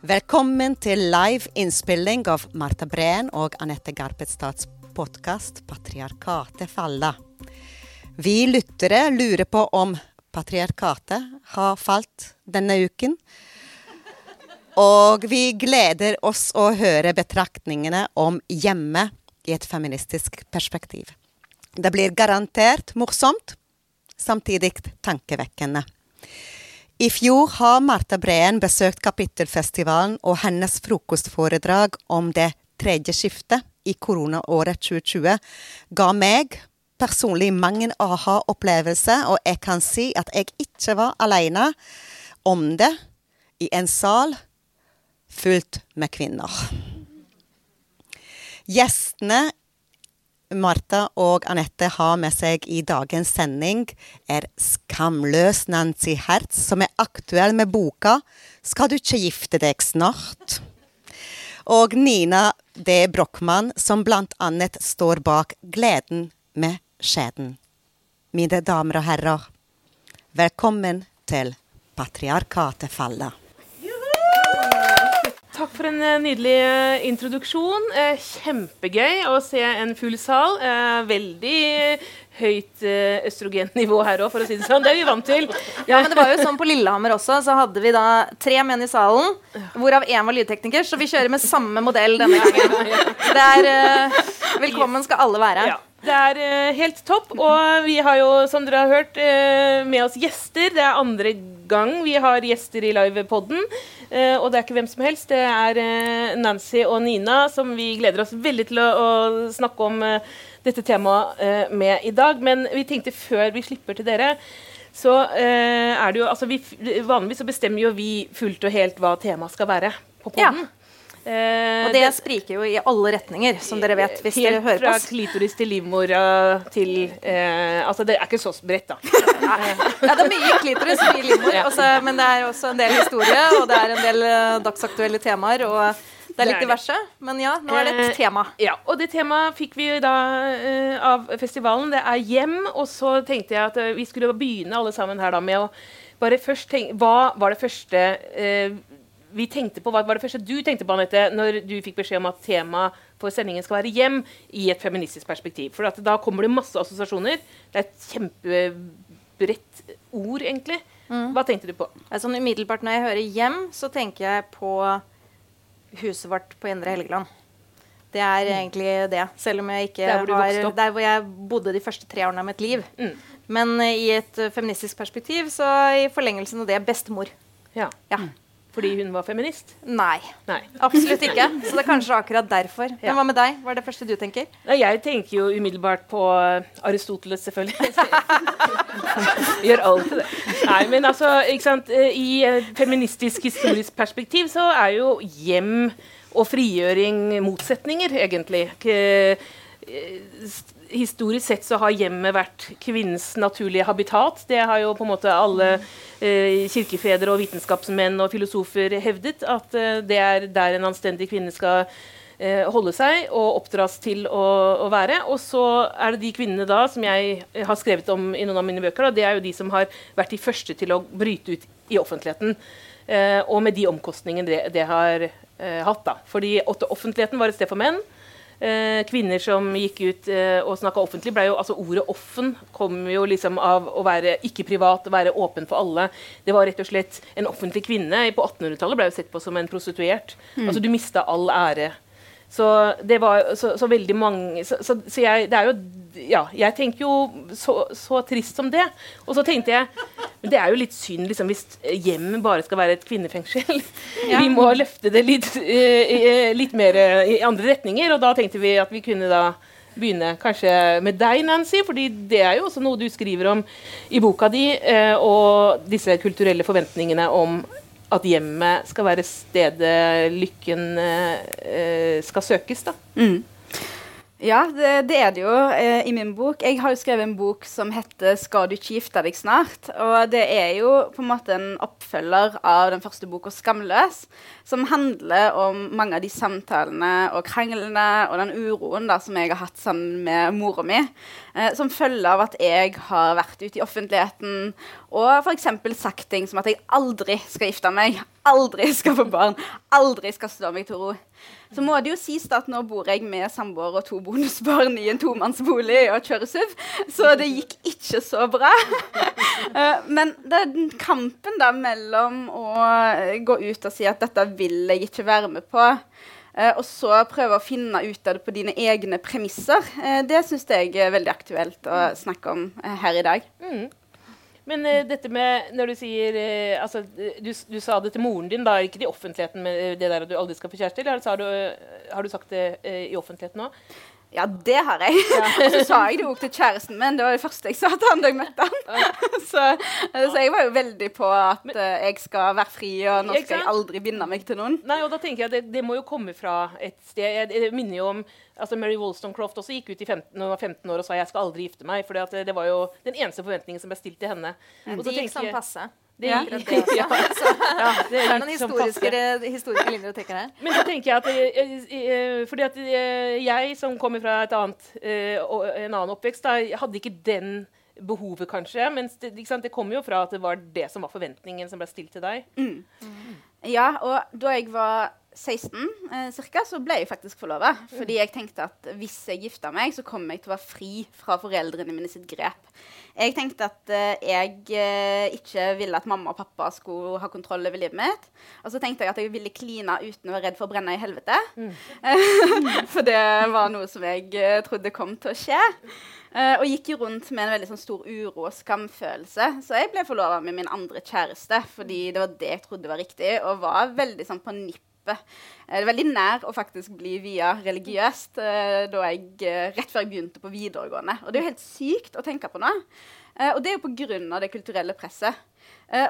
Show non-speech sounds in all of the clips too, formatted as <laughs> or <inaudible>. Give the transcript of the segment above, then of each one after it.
Velkommen til live innspilling av Marta Breen og Anette Garpetstads podkast 'Patriarkatet falla'. Vi lyttere lurer på om patriarkatet har falt denne uken. Og vi gleder oss å høre betraktningene om hjemme i et feministisk perspektiv. Det blir garantert morsomt, samtidig tankevekkende. I fjor har Marta Breen besøkt Kapittelfestivalen, og hennes frokostforedrag om det tredje skiftet i koronaåret 2020 ga meg personlig mange aha-opplevelser, og jeg kan si at jeg ikke var alene om det i en sal fullt med kvinner. Gjestene Martha og Anette har med seg i dagens sending, er skamløs Nancy Hertz, som er aktuell med boka 'Skal du ikke gifte deg snart?' Og Nina D. Brochmann, som blant annet står bak 'Gleden med skjeden'. Mine damer og herrer, velkommen til Patriarkatet faller. Takk for en eh, nydelig eh, introduksjon. Eh, kjempegøy å se en full sal. Veldig høyt østrogennivå her òg, for å si det sånn. Det er vi vant til. Ja, men det var jo sånn På Lillehammer også, så hadde vi da tre menn i salen, hvorav én var lydtekniker, så vi kjører med samme modell denne gangen. Det er Velkommen skal alle være. Ja. Det er helt topp. Og vi har jo, som dere har hørt, med oss gjester. Det er andre gang vi har gjester i livepoden. Eh, og det er ikke hvem som helst. Det er uh, Nancy og Nina som vi gleder oss veldig til å, å snakke om dette temaet med i dag. Men vi tenkte før vi slipper til dere så er det jo altså vi, Vanligvis så bestemmer jo vi fullt og helt hva temaet skal være på poden. Ja. Eh, og det, det, spriker jo i alle retninger, som dere vet. hvis dere hører på Helt fra klitoris til livmora til eh, Altså, det er ikke så bredt, da. <laughs> ja, det er mye klitoris, mye livmor, altså, men det er også en del historie, og det er en del uh, dagsaktuelle temaer. og det er litt diverse, men ja, nå er det et eh, tema. Ja, og det temaet fikk vi da uh, av festivalen. Det er hjem. Og så tenkte jeg at vi skulle begynne alle sammen her da med å bare først tenke Hva var det første uh, vi tenkte på, Hva var det første du tenkte på Annette, når du fikk beskjed om at temaet for sendingen skal være hjem i et feministisk perspektiv? For da kommer det masse assosiasjoner. Det er et kjempebredt ord, egentlig. Mm. Hva tenkte du på? Altså, umiddelbart når jeg hører 'hjem', så tenker jeg på huset vårt på Indre Helgeland. Det er mm. egentlig det. Selv om jeg ikke der hvor har Der hvor jeg bodde de første tre årene av mitt liv. Mm. Men uh, i et feministisk perspektiv, så i forlengelsen av det bestemor. Ja. ja. Fordi hun var feminist? Nei. Nei. Absolutt ikke. <laughs> Så det er kanskje akkurat derfor. Men hva med deg? Hva er det første du tenker? Jeg tenker jo umiddelbart på Aristoteles, selvfølgelig. <laughs> Gjør alltid det. Nei, men altså, ikke sant? I feministisk historisk perspektiv så er jo hjem og frigjøring motsetninger, egentlig. Historisk sett så har hjemmet vært kvinnens naturlige habitat. Det har jo på en måte alle Eh, kirkefedre og vitenskapsmenn og filosofer hevdet at eh, det er der en anstendig kvinne skal eh, holde seg og oppdras til å, å, være. Og så er det de kvinnene da som jeg har skrevet om i noen av mine bøker, da, det er jo de som har vært de første til å bryte ut i offentligheten. Eh, og med de omkostningene det, det har eh, hatt. da. Fordi offentligheten var et sted for menn. Eh, kvinner som gikk ut eh, og snakka offentlig, ble jo, altså Ordet 'offen' kom jo liksom av å være ikke privat, være åpen for alle. Det var rett og slett En offentlig kvinne på 1800-tallet ble jo sett på som en prostituert. Mm. Altså Du mista all ære. Så det var så, så veldig mange Så, så, så jeg, det er jo Ja, jeg tenker jo så, så, trist som det. Og så tenkte jeg Men det er jo litt synd liksom, hvis hjem bare skal være et kvinnefengsel. Ja. Vi må løfte det litt, uh, litt mer i andre retninger. Og da tenkte vi at vi kunne da begynne kanskje med deg, Nancy, fordi det er jo også noe du skriver om i boka di, uh, og disse kulturelle forventningene om at hjemmet skal være stedet lykken eh, skal søkes, da. Mm. Ja, det, det, er det jo eh, i min bok. Jeg har jo skrevet en bok som heter 'Skal du ikke gifte deg snart?' Og det er jo på en måte en oppfølger av den første boka 'Skamløs', som handler om mange av de samtalene og kranglene og den uroen da, som jeg har hatt sammen med mora mi, eh, som følge av at jeg har vært ute i offentligheten og f.eks. sagt ting som at jeg aldri skal gifte meg. aldri skal få barn, aldri skal slå meg til ro. Så må det jo sies at nå bor jeg med samboer og to bonusbarn i en tomannsbolig og kjører SUV, så det gikk ikke så bra. <laughs> Eh, men den kampen da mellom å gå ut og si at dette vil jeg ikke være med på, eh, og så prøve å finne ut av det på dine egne premisser, eh, det syns jeg er veldig aktuelt å snakke om her i dag. Mm. Men uh, dette med når du sier uh, altså, du, du, sa det til moren din, da ikke i offentligheten med det der at du aldri skal få kjæreste? Eller har du, har du sagt det i offentligheten òg? Ja, det har jeg. Ja. <laughs> og så sa jeg det òg til kjæresten min. Det var det første jeg sa til han da jeg møtte han. <laughs> så, så, jeg var jo veldig på at Men, jeg skal være fri, og nå skal jeg aldri binde meg til noen. Nei, og da tenker jeg at det, det må jo komme fra et sted. Jeg, jeg minner jo om altså Mary Wollstonecroft også gikk ut i 15, når hun var 15 år og sa 'jeg skal aldri gifte meg'. For det var jo den eneste forventningen som ble stilt til henne. Mm. Og så de gikk sånn passe. Det, ja. det, <laughs> ja. ja, det, er noen historiske, historiske linjer å tenke her. Men så tenker jeg at, eh, eh, fordi at eh, jeg som kommer fra annet, en annen oppvekst, da, hadde ikke den behovet, kanskje. Men det, det kommer jo fra at det var det som var forventningen som ble stilt til deg. Mm. Mm. Ja, og da jeg var 16 eh, cirka, så ble jeg faktisk forlova. Fordi jeg tenkte at hvis jeg gifta meg, så kommer jeg til å være fri fra foreldrene mine sitt grep. Jeg tenkte at eh, jeg eh, ikke ville at mamma og pappa skulle ha kontroll over livet mitt. Og så tenkte jeg at jeg ville kline uten å være redd for å brenne i helvete. Mm. <laughs> for det var noe som jeg eh, trodde kom til å skje. Uh, og gikk jo rundt med en veldig sånn, stor uro og skamfølelse. Så jeg ble forlova med min andre kjæreste fordi det var det jeg trodde var riktig, og var veldig sånn på nippet det er veldig nær å faktisk bli via religiøst uh, da jeg, uh, rett før jeg begynte på videregående. Og det er jo helt sykt å tenke på nå. Og det er jo pga. det kulturelle presset.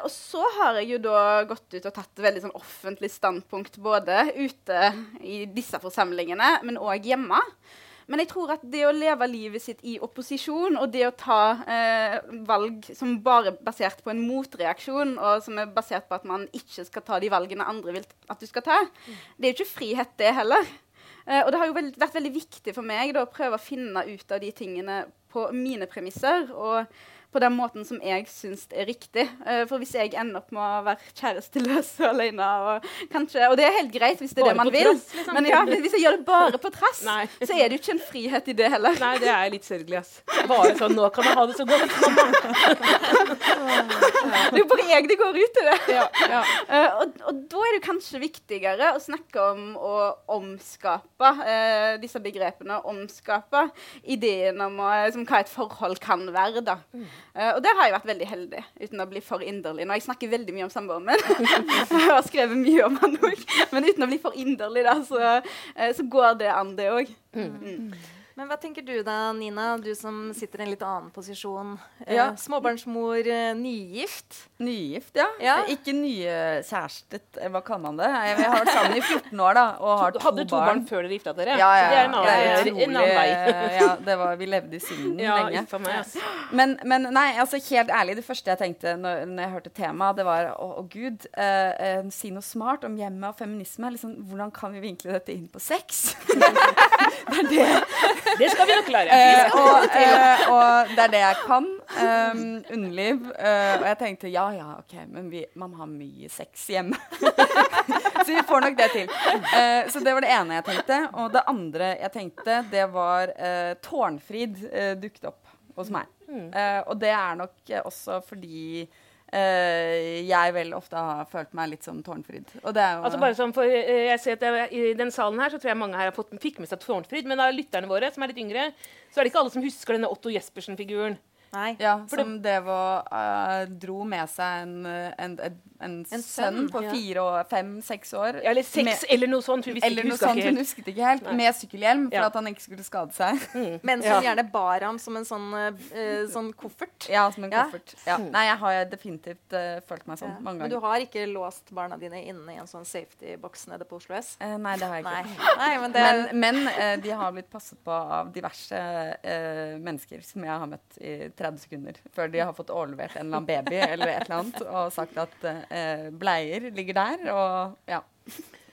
og så har jeg jo da gått ut og tatt veldig sånn offentlig standpunkt både ute i disse forsamlingene, men òg hjemme. Men jeg tror at det å leve livet sitt i opposisjon, og det å ta eh, valg som bare er basert på en motreaksjon, og som er basert på at man ikke skal ta de valgene andre vil at du skal ta, det er jo ikke frihet, det heller. Eh, og det har jo veld vært veldig viktig for meg da, å prøve å finne ut av de tingene på mine premisser. og på den måten som jeg syns er riktig. Uh, for hvis jeg ender opp med å være kjæresteløs og alene og, kanskje, og det er helt greit hvis det er bare det man vil, trass, liksom. men ja, hvis jeg gjør det bare på trass, så er det jo ikke en frihet i det heller. Nei, det er litt sørgelig, ass. Bare sånn Nå kan jeg ha det så godt, det er jo bare jeg det går ut i det. Ja, ja. Uh, og, og, da er det kanskje viktigere å snakke om å omskape uh, disse begrepene. Omskape ideen om som hva et forhold kan være. da. Mm. Uh, og der har jeg vært veldig heldig, uten å bli for inderlig. Nå, jeg snakker veldig mye om samboeren min. <laughs> jeg har skrevet mye om han òg. Men uten å bli for inderlig, da, så, uh, så går det an, det òg. Mm. Men hva tenker du da, Nina, du som sitter i en litt annen posisjon? Eh, ja. småbarnsmor, eh, nygift? Nygift, ja. ja. Ikke nykjærestet, eh, hva kaller man det? Jeg, jeg har vært sammen i 14 år da, og har to barn. Hadde to barn før dere gifta dere? Ja, ja, ja. Det er en annen, en annen vei. ja, det var, vi levde i synden ja, lenge. Meg, men, men, nei, altså helt ærlig, det første jeg tenkte når, når jeg hørte temaet, det var å, å gud, eh, eh, si noe smart om hjemmet og feminisme. Liksom, hvordan kan vi vinkle dette inn på sex? <laughs> det er det. Det skal vi nok klare. Eh, og, eh, og, det er det jeg kan. Um, underliv. Uh, og jeg tenkte ja, ja, OK, men vi, man har mye sex hjemme. <laughs> så vi får nok det til. så det var det ene jeg tenkte. Og det andre jeg tenkte, det var Tårnfrid dukket opp hos meg. Mm. og det er nok også fordi Uh, jeg vel ofte har følt meg litt som Tårnfrid. altså bare sånn, for uh, jeg ser at jeg, I den salen her så tror jeg mange her fått, fikk med seg Tårnfrid. Men av lytterne våre som er litt yngre, så er det ikke alle som husker denne Otto Jespersen-figuren. Nei. Ja, som det, Devo uh, dro med seg en, en, en, en, en sønn på ja. fire og fem-seks år. Ja, eller seks, med, eller noe sånt. Hun eller noe sånt, hun husket ikke helt. Nei. Med sykkelhjelm, for at han ikke skulle skade seg. <laughs> Mm. Men som gjerne bar ham som en sånn, uh, sånn koffert. Ja, som en koffert. Mm. Nei, jeg har definitivt uh, følt meg sånn mange ganger. Men du har ikke låst barna dine inne i en sånn safety-boks nede på Oslo S? nei, det har jeg ikke. Nei. men, det... men, men de har blitt passet på av diverse mennesker som jeg har møtt i 30 sekunder før de har fått overlevert en eller annen baby eller et eller annet og sagt at eh, bleier ligger der, og ja.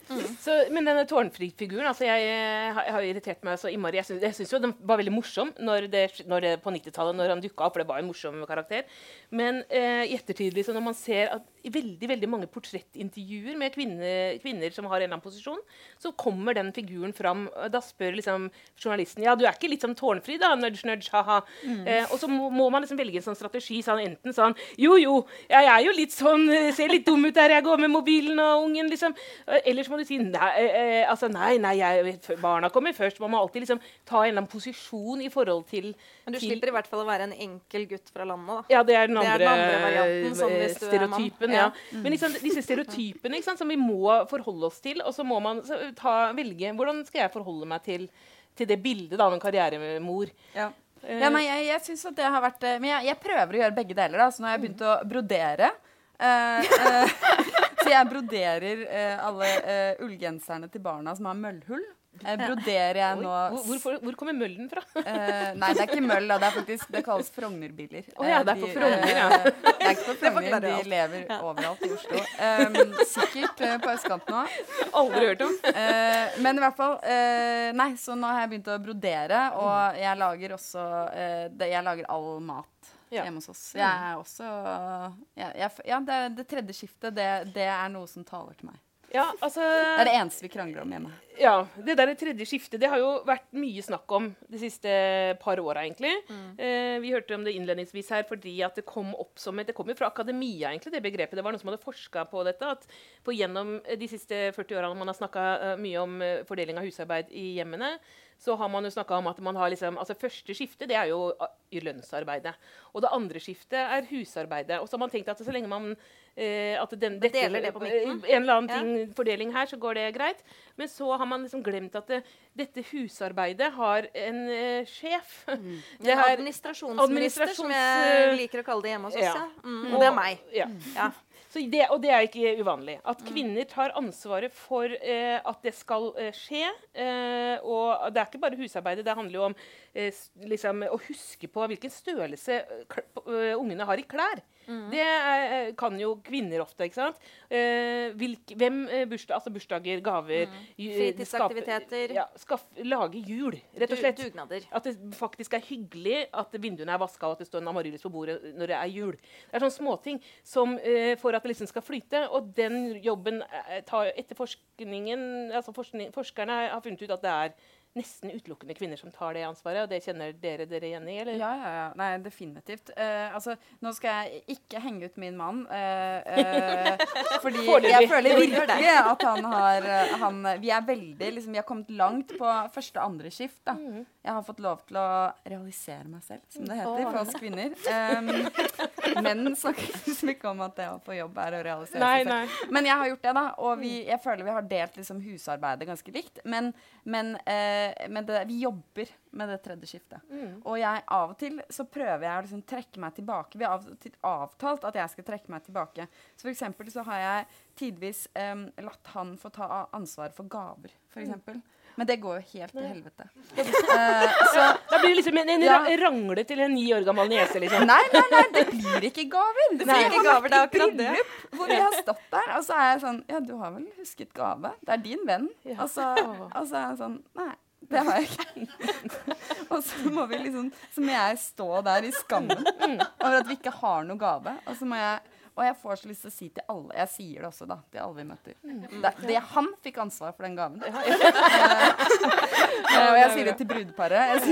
Mm. Så, men denne tårnfri-figuren altså jeg, jeg, har irritert meg så innmari. Jeg syns, jo den var veldig morsom når det, når det, på 90-tallet, når han dukka opp. For det var en morsom karakter. Men eh, i ettertid, liksom, når man ser at veldig veldig mange portrettintervjuer med kvinner, kvinner som har en eller annen posisjon, så kommer den figuren fram. Da spør liksom journalisten ja, du er ikke litt som tårnfri, da? Nudge, nudge, ha-ha. Mm. Eh, og så må, må, man liksom velge en sånn strategi. Sånn, enten sånn Jo, jo, jeg er jo litt sånn eh, Ser litt dum ut der jeg går med mobilen og ungen, liksom. Eh, eller så må du si nei, eh, altså, nei, nei jeg, barna kommer først. Man må alltid liksom ta en eller annen posisjon i forhold til Men du til, slipper i hvert fall å være en enkel gutt fra landet, da. Ja, det er den andre, er den andre varianten. Sånn stereotypen. Ja. ja. Men liksom, disse stereotypene sant, som vi må forholde oss til, og så må man ta, velge Hvordan skal jeg forholde meg til til det bildet av en karrieremor. Ja. Uh, ja, nei, jeg, jeg synes at det har vært eh, Men jeg, jeg, prøver å gjøre begge deler. Da. Så nå har jeg begynt å brodere. Uh, uh, <laughs> så jeg broderer alle ullgenserne til barna som har møllhull. Eh, broderer jeg nå hvor, hvor, hvor, kommer møllen fra? Uh, nei, det er ikke møll. Det, er faktisk, det kalles Frogner-biler. Oh, ja, det er på <laughs> Frogner, ja. Uh, det er ikke på Frogner, de lever ja. overalt i Oslo. Um, sikkert uh, på østkanten òg. Aldri hørt om. Men i hvert fall Nei, så nå har jeg begynt å brodere, og jeg lager også det, Jeg lager all mat ja. hjemme hos oss. Jeg er også jeg, jeg, Ja, det, det tredje skiftet, det, det er noe som taler til meg. Ja, altså, det er det eneste vi krangler om hjemme. Ja, Det der tredje skiftet det har jo vært mye snakk om de siste par åra, egentlig. Mm. Eh, vi hørte om det innledningsvis her fordi at det kom opp som et, Det kom jo fra akademia, egentlig, det begrepet. Det var noen som hadde forska på dette. at på Gjennom de siste 40 åra man har snakka uh, mye om uh, fordeling av husarbeid i hjemmene, så har man jo snakka om at man har liksom Altså første skiftet, det er jo lønnsarbeidet. Og det andre skiftet er husarbeidet. Og så har man tenkt at så lenge man eh, at den, dette, deler det på midten. En eller annen ting, ja. fordeling her, så går det greit. Men så har man liksom glemt at det, dette husarbeidet har en uh, sjef. Mm. <laughs> Det har administrasjonsminister, som jeg liker å kalle det hjemme hos oss. Ja. Mm, og det er meg. Ja. ja. <laughs> Det, og det er ikke uvanlig. At mm. kvinner tar ansvaret for eh, at det skal eh, skje. Eh, og det er ikke bare husarbeidet. Det handler jo om eh, liksom, å huske på hvilken størrelse eh, ungene har i klær. Mm. Det er, eh, kan jo kvinner ofte. ikke sant? Eh, hvilk, hvem eh, bursdag, altså bursdager, gaver mm. Fritidsaktiviteter. Ja, lage jul, rett og slett. Dugnader. At det faktisk er hyggelig at vinduene er vaska og at det står en amaryllis på bordet når det er jul. Det er sånne småting som eh, for at det liksom skal flyte. Og den jobben eh, tar etter forskningen altså forskning, Forskerne har funnet ut at det er nesten utelukkende kvinner som tar det ansvaret. og Det kjenner dere dere igjen i? eller? Ja, ja, ja. Nei, definitivt. Uh, altså, nå skal jeg ikke henge ut min mann. Uh, uh, <laughs> fordi jeg føler virkelig at han har han, Vi er veldig liksom, Vi har kommet langt på første og andre skift. da. Mm. Jeg har fått lov til å realisere meg selv, som det heter for oss kvinner. Um, menn snakker liksom ikke om at det å få jobb er å realisere nei, seg selv. Nei. Men jeg har gjort det, da. Og vi, jeg føler vi har delt liksom, husarbeidet ganske likt. Men, men uh, men det, vi jobber med det tredje skiftet. Mm. Og jeg av og til så prøver jeg å liksom trekke meg tilbake. Vi har av og til avtalt at jeg skal trekke meg tilbake. Så eksempel så har jeg tidvis um, latt han få ta ansvar for gaver, f.eks. Mm. Men det går jo helt til helvete. Uh, så, da blir det liksom en, en ja. rangle til en ni år gammel niese, liksom. Nei, nei, nei, det blir ikke gaver. Det blir ikke gaver, det er akkurat det. Hvor vi har stått der, og så er jeg sånn Ja, du har vel husket gave? Det er din venn. Og så, og så er jeg sånn Nei. Det har jeg ikke. og så må vi liksom Så må jeg stå der i skammen over at vi ikke har noe gave. Og så må jeg og jeg får så lyst til å si til alle Jeg sier det også, da, til alle vi møter. Det, det, han fikk ansvar for den gaven. <laughs> og jeg sier det til brudeparet.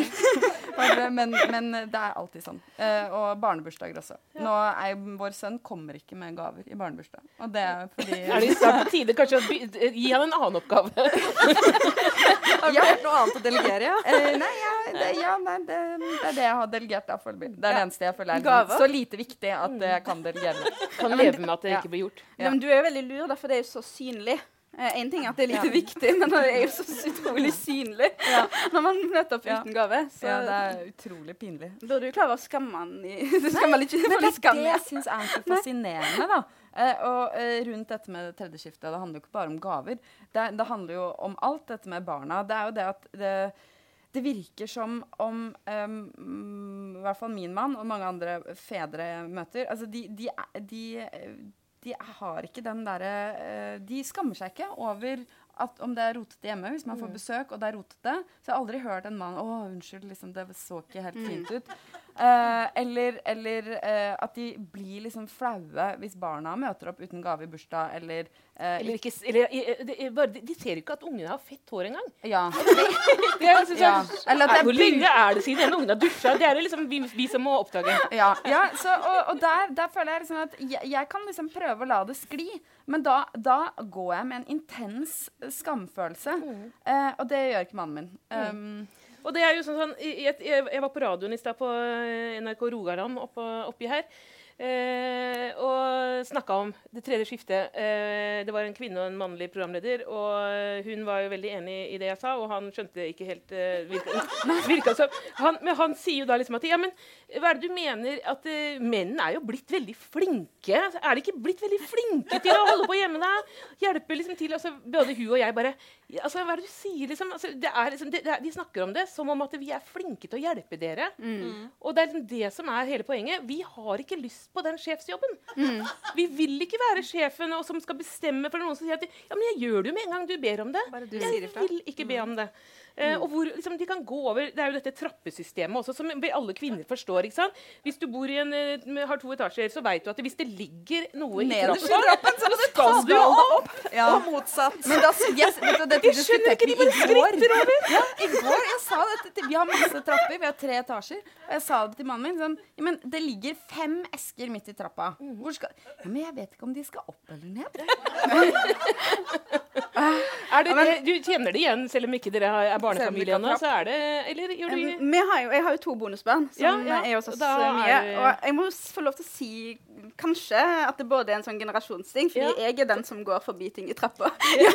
Men, men, det er alltid sånn. Uh, og barnebursdager også. Nå er Vår sønn kommer ikke med gaver i barnebursdag. Og det er fordi Er det snart på tide kanskje å gi han en annen oppgave? <laughs> Har du ja. hørt noe annet å delegere? Ja, uh, <laughs> nei, ja, det, ja nei, det, det, er det jeg har delegert. Da, foreløpig. Det er det eneste jeg føler er så lite viktig at jeg kan delegere. Kan leve med at det ikke blir gjort. Ja. men du er jo veldig lur, for det er jo så synlig. Én eh, ting er at det er lite viktig, men det er jo så utrolig synlig ja. når man nettopp uten gave. Så ja, det er utrolig pinlig. Burde du klare å skamme han i <laughs> Skamme litt men det er det jeg syns er så fascinerende, da. Eh, og eh, rundt dette med tredje skiftet, det handler jo ikke bare om gaver. Det, det, handler jo om alt dette med barna. Det er jo det at det, det virker som om um, i hvert fall min mann og mange andre fedre møter altså de, de, de, de har ikke den derre uh, De skammer seg ikke over at om det er rotete hjemme, hvis man får mm. besøk og det er rotete. Så jeg har aldri hørt en mann 'Å, unnskyld, liksom, det så ikke helt fint ut'. <laughs> Uh, eller, eller uh, at de blir liksom flaue hvis barna møter opp uten gave i bursdag, eller uh, eller ikke, eller, de, de, de, ser ikke at ungene har fett hår engang. Ja. ja. Hvor lenge er det siden en unge har dusja? Det er det liksom vi, vi, som må oppdage. <laughs> Ja, ja så, og, og der, der, føler jeg liksom at jeg, jeg, kan liksom prøve å la det skli, men da, da går jeg med en intens skamfølelse. Mm. og det gjør ikke mannen min. Um, mm. Og det er jo sånn, sånn jeg, jeg, var på radioen i stad på eh, NRK Rogaland oppe, oppi her. Eh, og snakka om det tredje skiftet. Eh, det var en kvinne og en mannlig programleder. Og hun var jo veldig enig i det jeg sa, og han skjønte ikke helt eh, virka, <laughs> virka som. Han, men han sier jo da liksom at ja, men hva er det du mener at eh, Mennene er jo blitt veldig flinke. Altså, er de ikke blitt veldig flinke til å holde på hjemme? da? Hjelpe liksom til altså, Både hun og jeg bare altså, Hva er det du sier, liksom? Altså, det er, liksom det, det er, de snakker om det som om at vi er flinke til å hjelpe dere. Mm. Og det er liksom det som er hele poenget. Vi har ikke lyst på den sjefsjobben. Mm. Vi vil ikke være sjefen og som skal bestemme for noen som sier at ja, men jeg gjør det jo med en gang du ber om det. jeg vil ikke be om det. Uh, og hvor liksom, de kan gå over Det er jo dette trappesystemet også, som alle kvinner forstår. ikke sant? Hvis du bor i en, uh, har to etasjer, så vet du at hvis det ligger noe i trappen, så skal du opp! Ja. Og motsatt. Men da, yes, du, dette jeg skjønner ikke, de bare skritter over. Ja, I går jeg sa dette Vi har masse trapper, vi har tre etasjer. Og jeg sa det til mannen min sånn ja, men Det ligger fem esker midt i trappa. Mm. Hvor skal ja, Men jeg vet ikke om de skal opp eller ned. <laughs> er det, det, du kjenner det igjen, selv om ikke dere er barnefamilie ennå? Så er det Eller gjør du um, har jo, Jeg har jo to bonusbarn som ja, er hos oss mye. Og jeg må få lov til å si kanskje at det både er en sånn generasjonsting, fordi jeg er den som går forbi ting i trappa. <laughs> <laughs> Ja.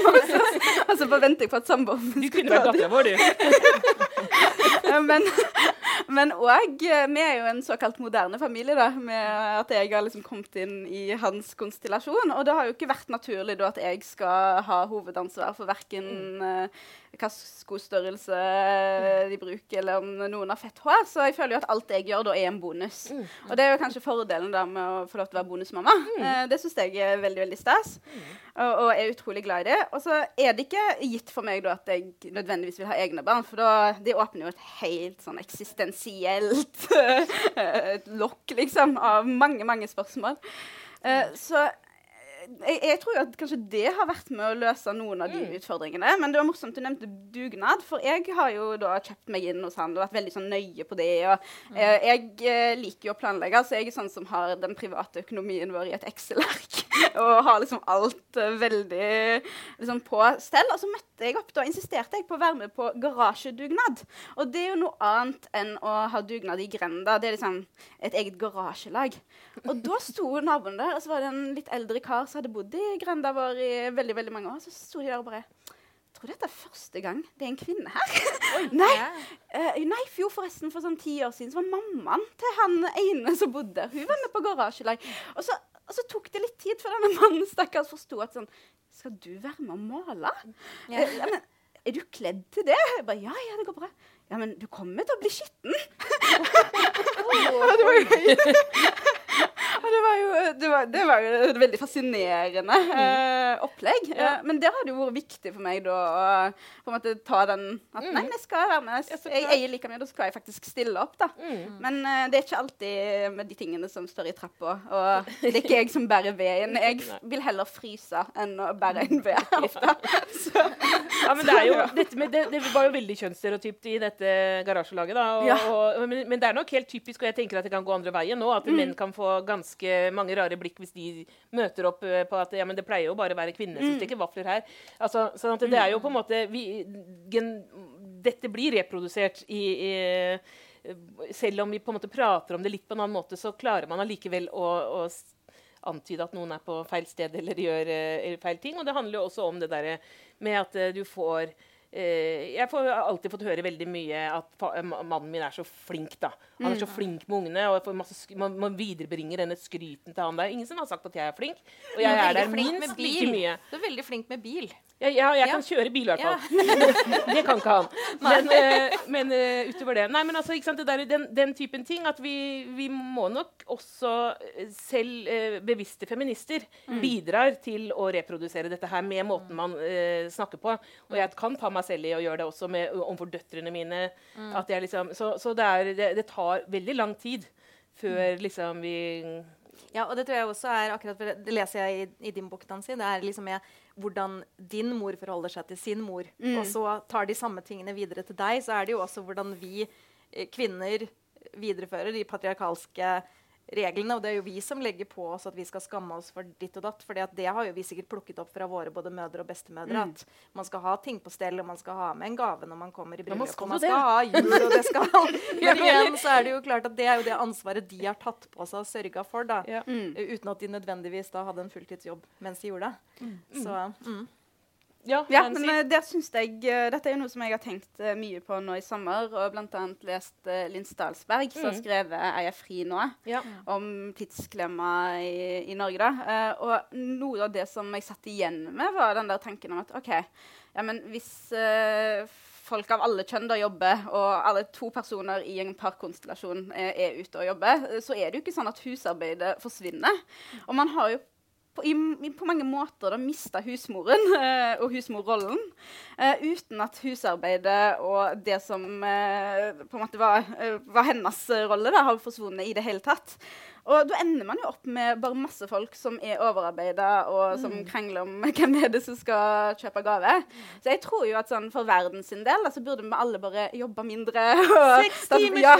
og så forventer jeg på at samboeren Du kunne vært dattera vår, du. <laughs> men men òg eh, Vi er jo en såkalt moderne familie, da, med at jeg har liksom kommet inn i hans konstellasjon. Og det har jo ikke vært naturlig da at jeg skal ha hovedansvar for verken mm. Hva skostørrelse de bruker, eller om noen har fett hår. Så jeg føler jo at alt jeg gjør, da er en bonus. Mm. Og det er jo kanskje fordelen da med å få lov til å være bonusmamma. Mm. Uh, det syns jeg er veldig, veldig stas, mm. og, og, er utrolig glad i det. Og så er det ikke gitt for meg da at jeg nødvendigvis vil ha egne barn, for da, det åpner jo et helt sånn eksistensielt <laughs> lokk, liksom, av mange, mange spørsmål. Uh, så jeg, jeg, tror at kanskje det har vært med å løse noen av de mm. utfordringene. Men det var morsomt du nevnte dugnad, for jeg har jo da kjøpt meg inn hos han og vært veldig sånn nøye på det. Og, mm. eh, jeg eh, liker jo å planlegge, så jeg er sånn som har den private økonomien vår i et Excel-ark. <laughs> og har liksom alt uh, veldig liksom på stell. Og så møtte jeg opp, da insisterte jeg på å være med på garasjedugnad. Og det er jo noe annet enn å ha dugnad i grenda. Det er liksom et eget garasjelag. Og da sto naboen der, og så var det en litt eldre kar som hadde bodd i grenda vår i veldig veldig mange år. Så sto de der og bare jeg tror dette er første gang det er en kvinne her. Oi, <laughs> nei, uh, nei, jo forresten, for sånn ti år siden så var mammaen til han ene som bodde der. Hun var med på garasjelag. Og så, og så tok det litt tid før denne mannen stakkars forsto at sånn Skal du være med å male? Ja. Uh, men, er du kledd til det? Jeg bare, ja, ja, det går bra. Ja, men du kommer til å bli skitten. <laughs> oh, det var <laughs> jo det var jo, det var, det var jo et veldig fascinerende uh, opplegg. Ja. Uh, men det hadde jo vært viktig for meg da å på en måte ta den at mm. nei, jeg skal være med. Jeg eier like mye, da skal jeg faktisk stille opp, da. Mm. Men uh, det er ikke alltid med de tingene som står i trappa. Og det er ikke jeg som bærer veden. Jeg vil heller fryse enn å bære en ved <laughs> ofte. <laughs> ja, men det, er jo, med, det, det, var jo veldig kjønnsstereotypt i dette garasjelaget, da. Og, ja. og, men, men, det er nok helt typisk, og jeg tenker at det kan gå andre veien nå, at mm. menn kan få ganske mange rare blikk hvis de møter opp eh, på at ja, men det pleier jo bare å være kvinner som steker stikker vafler her. Altså, sånn at det er jo på en måte vi, gen, Dette blir reprodusert i, i, Selv om vi på en måte prater om det litt på en annen måte, så klarer man allikevel å, å antyde at noen er på feil sted eller gjør eller feil ting. Og det handler jo også om det der med at uh, du får Eh, jeg har alltid fått høre veldig mye at mannen min er så flink. da. Han er så mm. flink med ungene, og man, man, viderebringer denne skryten til han. Det er ingen som har sagt at jeg er flink. Og jeg er, er der minst like mye. Du er veldig flink med bil. Ja, ja, jeg kan kjøre bil, i hvert fall. <laughs> det kan ikke han. <laughs> Men, uh, men uh, utover det Nei, men altså, sant, det der, den, den, typen ting at vi, vi må nok også selv uh, bevisste feminister mm. bidrar til å reprodusere dette her med måten man snakker på. Og jeg kan ta meg selv i å gjøre det også med, overfor døtrene mine. Mm. Liksom, så, så det, er, det, det, tar veldig lang tid før mm. liksom vi ja, og det tror jeg også er akkurat Det leser jeg i, i din bok, Nancy. Det er liksom med hvordan din mor forholder seg til sin mor. Mm. Og så tar de samme tingene videre til deg. Så er det jo også hvordan vi eh, kvinner viderefører de patriarkalske reglene. Og det er jo vi som legger på oss at vi skal skamme oss for ditt og datt. For det har jo vi sikkert plukket opp fra våre både mødre og bestemødre. Mm. At man skal ha ting på stell, og man skal ha med en gave når man kommer i bryllup. Og man skal ha jul, og det skal <laughs> Men igjen så er det jo klart at det er jo det ansvaret de har tatt på seg og sørga for, da. Ja. Mm. Uten at de nødvendigvis da hadde en fulltidsjobb mens de gjorde det. Mm. Så mm. Ja, ja men uh, det syns jeg uh, Dette er jo noe som jeg har tenkt uh, mye på nå i sommer, og bl.a. lest Linn Stalsberg, mm. som har skrevet 'Er jeg fri nå?' Ja. om tidsklemma i, i Norge. da. og noe av det som jeg satt igjen med, var den der tanken om at OK, ja, men hvis folk av alle kjønn da jobber, og alle to personer i en parkonstellasjon er, er ute og jobber, så er det jo ikke sånn at husarbeidet forsvinner. Og man har jo på, i, på, mange måter da mista husmoren uh, <laughs> og husmorrollen. Uh, uten at husarbeidet og det som uh, på en måte var, var hennes rolle, da, har forsvunnet i det hele tatt. Og da ender man jo opp med bare masse folk som er overarbeida, og som mm. krangler om <laughs> hvem er det som skal kjøpe gave. Så jeg tror jo at sånn for verden sin del så burde vi alle bare jobbe mindre. <laughs> Seks timer ja,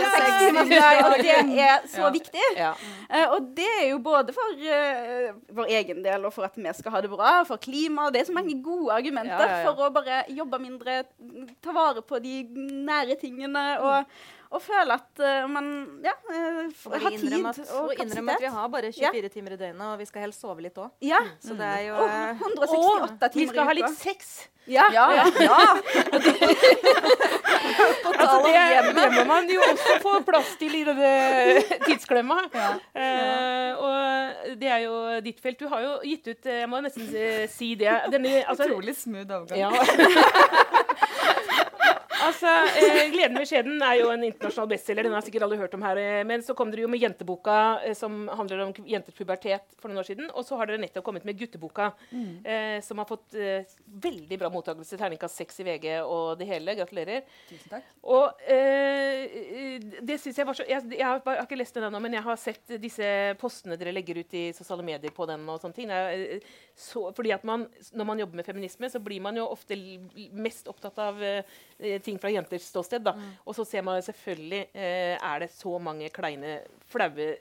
Og det er så ja. viktig. Ja. Uh, og det er jo både for uh, vår egen del og for at vi skal ha det bra, for klimaet. Det er så mange gode argumenter for å bare jobbe mindre, ta vare på de nære tingene. og og føle at uh, man ja, uh, har tid at, og, og innrømme at vi har bare 24 ja. timer i døgnet, og vi skal helst sove litt òg. Ja. Så det er jo uh, eh, 168 og, timer i uka. Vi skal ha litt sex. Ja. ja. ja. <laughs> altså, det, det, må man jo også få plass til i denne <laughs> tidsklemma. Ja. og det er jo ditt felt. Du har jo gitt ut Jeg må nesten si det. Denne, altså, Utrolig smooth overgang. Ja. <laughs> Altså, eh, 'Gleden ved skjeden' er jo en internasjonal bestselger. Den har sikkert alle hørt om her. Eh, men så kom dere jo med jenteboka eh, som handler om jenters pubertet for noen år siden. Og så har dere nettopp kommet med gutteboka, mm. eh, som har fått eh, veldig bra mottakelse. Terningkast seks i VG og det hele. Gratulerer. Tusen takk. Og eh, det syns jeg var så jeg, jeg, har, ikke lest den ennå, men jeg har sett disse postene dere legger ut i sosiale medier på den. og sånne ting. Jeg, så, fordi at man, Når man jobber med feminisme, så blir man jo ofte mest opptatt av ting ting fra jenters ståsted. Da. Mm. Og så ser man selvfølgelig eh, er det så mange kleine, flaue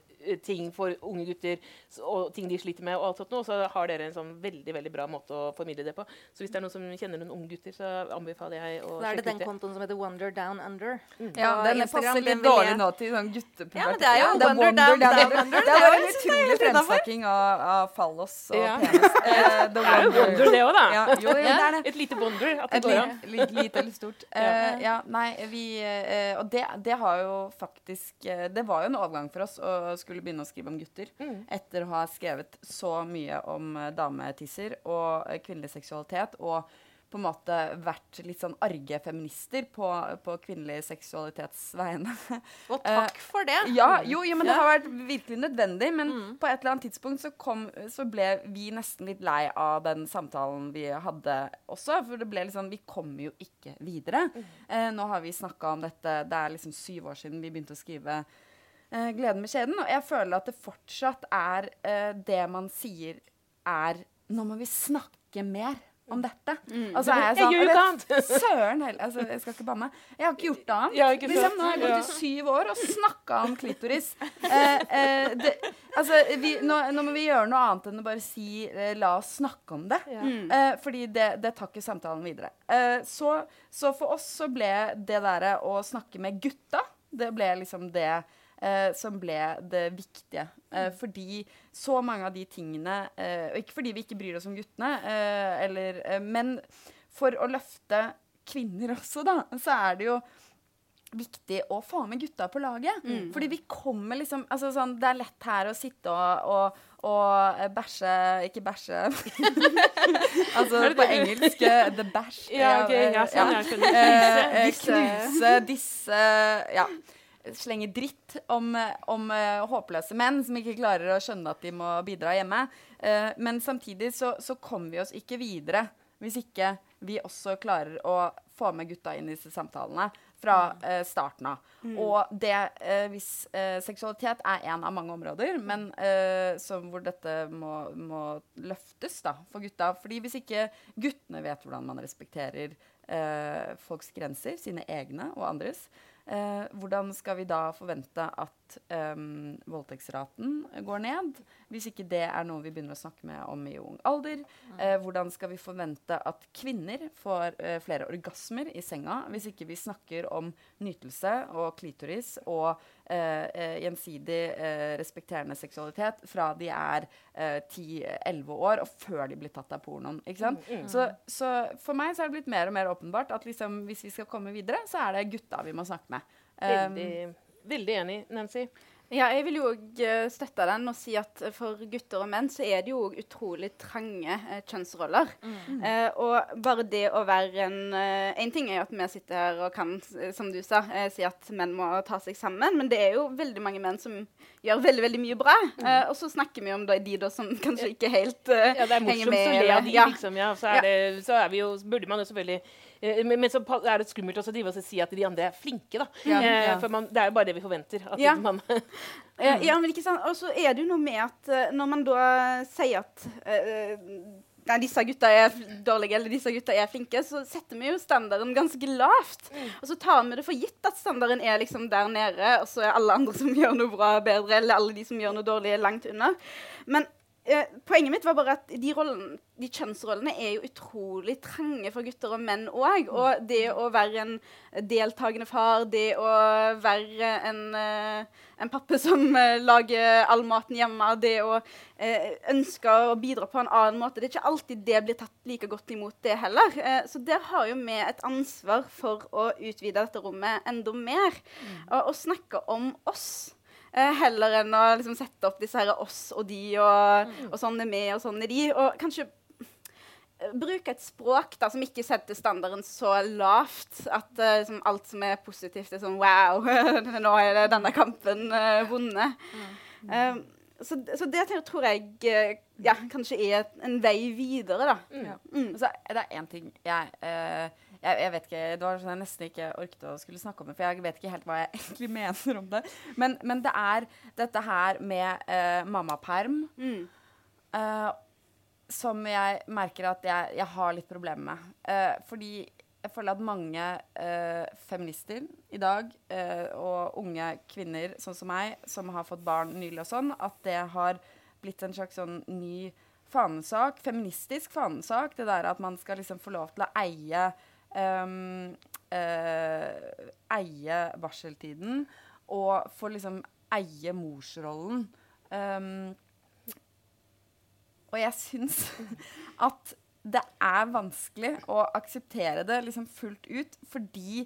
ting for unge gutter og ting de sliter med. Og alt sånt, noe, så har dere en sånn veldig veldig bra måte å formidle det på. Så hvis det er noen som kjenner noen unge gutter, så anbefaler jeg å sjekke ut det. Da er det den kontoen som heter Wonder Down Under. Mm. Ja, den passer litt dårlig nå til sånn guttepubertet. Ja, men det er jo ja, Wonder, Wonder Down, down, down, Under. Det er jo en utrolig fremsnakking av, av fallos og ja. penis. <laughs> Uh, det er jo Wonder, det òg, da. Ja, jo, det er det. Et lite Wonder. At det går an. Lite eller stort. <laughs> Uh, ja, nei, vi uh, Og det, det har jo faktisk Det var jo en overgang for oss å skulle begynne å skrive om gutter. Mm. Etter å ha skrevet så mye om uh, dametisser og uh, kvinnelig seksualitet. Og på en måte vært litt sånn arge feminister på, på kvinnelig seksualitets vegne. Og <laughs> takk uh, for det. Ja, jo, jo, men det har vært virkelig nødvendig. Men mm. på et eller annet tidspunkt så, kom, så, ble vi nesten litt lei av den samtalen vi hadde også. For det ble litt sånn Vi kommer jo ikke videre. Mm. Eh, nå har vi snakka om dette Det er liksom syv år siden vi begynte å skrive uh, 'Gleden med kjeden'. Og jeg føler at det fortsatt er uh, det man sier er Nå må vi snakke mer om dette. Mm. Og så er jeg sånn Jeg gjør jo ikke annet! Søren heller. Altså, jeg skal ikke banne. Jeg har ikke gjort noe annet. Liksom, nå har jeg gått i syv år og snakka om klitoris. Eh, eh, det, altså, vi, nå, nå, må vi gjøre noe annet enn å bare si eh, 'la oss snakke om det'. Ja. Eh, fordi det, det, tar ikke samtalen videre. Så, så, for oss så ble det derre å snakke med gutta, det ble liksom det eh, som ble det viktige. Eh, fordi så mange av de tingene eh, Og ikke fordi vi ikke bryr oss om guttene, eh, eller, eh, men for å løfte kvinner <laughs> også, da, så er det jo viktig å få med gutta på laget. Mm. Fordi vi kommer liksom altså sånn, Det er lett her å sitte og, og, og bæsje Ikke bæsje <laughs> Altså på engelsk the bash. Ja, ok. Ja, sånn, ja. <laughs> Knuse, knuse disse Ja. Slenge dritt om, om uh, håpløse menn som ikke klarer å skjønne at de må bidra hjemme. Uh, men samtidig så, så kommer vi oss ikke videre hvis ikke vi også klarer å få med gutta inn i disse samtalene fra uh, starten av. Mm. Og det uh, hvis uh, seksualitet er en av mange områder, men hvor dette må, må, løftes da, for gutta. Fordi hvis ikke guttene vet hvordan man respekterer folks grenser, sine egne og andres, hvordan skal vi da forvente at um, voldtektsraten går ned, hvis ikke det er noe vi begynner å snakke med om i ung alder? Uh, hvordan skal vi forvente at kvinner får uh, flere orgasmer i senga, hvis ikke vi snakker om nytelse og klitoris og uh, gjensidig respekterende seksualitet fra de er 10-11 år og før de blir tatt av pornoen? ikke sant? Mm, mm. Så, så, for meg så er det blitt mer og mer åpenbart at liksom, hvis vi skal komme videre, så er det gutta vi må snakke med. Um, veldig enig, Nancy. Ja, jeg vil jo eh, støtte den og si at for gutter og menn så er det jo utrolig trange eh, kjønnsroller. Mm. Eh, og bare det å være en eh, En ting er jo at vi sitter her og kan, eh, som du sa, eh, si at menn må ta seg sammen, men det er jo veldig mange menn som gjør veldig veldig mye bra. Mm. og så snakker vi om de, de da som <laughs> kanskje ikke helt ja, det er morsomt å le av de, ja. liksom. Ja. Så, er det, så er vi jo, burde man jo selvfølgelig Eh, men, men, så er det skummelt også å si at de andre er flinke, da. Ja, ja. For man, det er jo bare det vi forventer. ja. <laughs> Man, ja, men ikke sant. Og så er det jo noe med at uh, når man da sier at uh, Nei, disse gutta er dårlige eller disse gutta er flinke, så setter vi jo standarden ganske lavt. Og så tar vi det for gitt at standarden er liksom der nede, og så er alle andre som gjør noe bra, bedre, eller alle de som gjør noe dårlig, langt under. Men eh, poenget mitt var bare at de, rollen, de, kjønnsrollene er jo utrolig trange for gutter og menn òg. Og det å være en deltakende far, det å være en, eh, en pappa som eh, lager all maten hjemme, det å eh, ønske å bidra på en annen måte Det er ikke alltid det blir tatt like godt imot, det heller. Eh, så der har jo vi et ansvar for å utvide dette rommet enda mer. Mm. Og, og snakke om oss. Eh, heller enn å liksom, sette opp disse her oss og de, og, mm. og sånn er vi, og sånn er de. Og kanskje eh, bruke et språk da, som ikke setter standarden så lavt at uh, liksom, alt som er positivt, er sånn Wow, <laughs> nå er det denne kampen uh, vunnet. Mm. Um, så, så, det tror jeg ja, kanskje er en vei videre, da. Mm. Ja. Mm. Så det er én ting jeg uh, jeg, jeg, vet ikke, Det var sånn jeg nesten ikke orket å skulle snakke om det, for jeg vet ikke helt hva jeg <laughs> egentlig mener om det. Men, men det er dette her med uh, mammaperm mm. uh, som jeg merker at jeg, jeg har litt problemer med. Uh, fordi jeg føler at mange feminister i dag, og unge kvinner sånn som meg, som har fått barn nylig og sånn, at det har blitt en slags sånn ny fanesak, feministisk fanesak. Det der at man skal liksom få lov til å eie um, uh, eie barseltiden og få liksom eie morsrollen. Um, og jeg syns <laughs> at det er vanskelig å akseptere det liksom fullt ut, fordi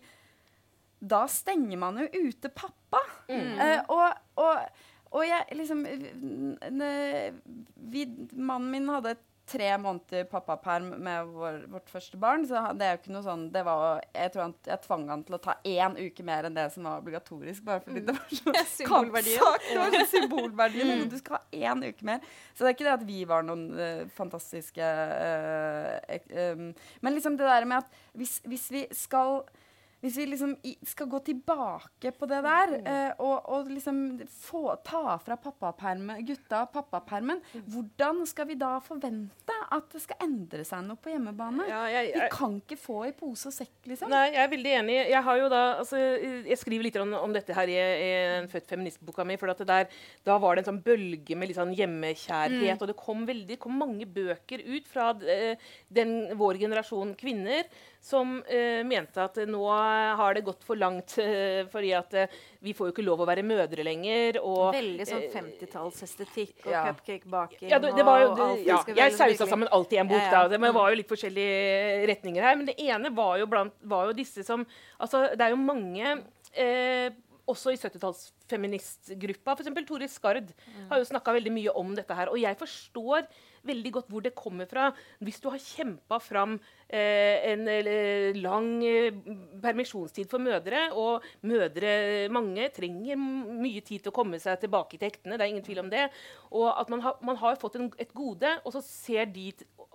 da stenger man jo ute pappa. Mm. Uh, og, og, og, jeg liksom vi, Mannen min hadde et tre måneder pappaperm med vår, vårt første barn. Så det er jo ikke noe sånn det var, Jeg tror han, jeg tvang han til å ta én uke mer enn det som var obligatorisk. Bare fordi mm. det var så <laughs> Symbolverdien. Det var <laughs> symbolverdien. Mm. Du skal ha én uke mer. Så det er ikke det at vi var noen uh, fantastiske uh, um, Men liksom det der med at hvis, hvis vi skal hvis vi liksom skal gå tilbake på det der, mm. eh, og, og, liksom få, ta fra pappapermen, gutta pappapermen, mm. hvordan skal vi da forvente at det skal endre seg noe på hjemmebane? Ja, jeg, jeg, vi kan ikke få i pose og sekk, liksom. Nei, jeg er veldig enig. Jeg har jo da, altså, jeg skriver litt om, om dette her i, i en Født feministboka mi. for der, Da var det en sånn bølge med litt sånn hjemmekjærhet. Mm. Og det kom, veldig, kom mange bøker ut fra eh, den, vår generasjon kvinner som uh, mente at nå har det gått for langt. Uh, <laughs> fordi at uh, vi får jo ikke lov å være mødre lenger. Og, Veldig sånn 50-tallsestetikk og ja. cupcake-baking. Ja, det, det var jo, det, ja, jeg sausa sammen alt i en bok. Ja, da. Det var jo litt forskjellige retninger her. Men det ene var jo, blant, var jo disse som altså, Det er jo mange også i 70-tallsfeministgruppa, f.eks. Tore Skard, mm. har jo snakka veldig mye om dette her. Og jeg forstår veldig godt hvor det kommer fra. Hvis du har kjempa fram eh, en eh, lang eh, permisjonstid for mødre, og mødre, mange, trenger mye tid til å komme seg tilbake til hektene, det er ingen tvil om det, og at man har, man har fått en, et gode, og så ser de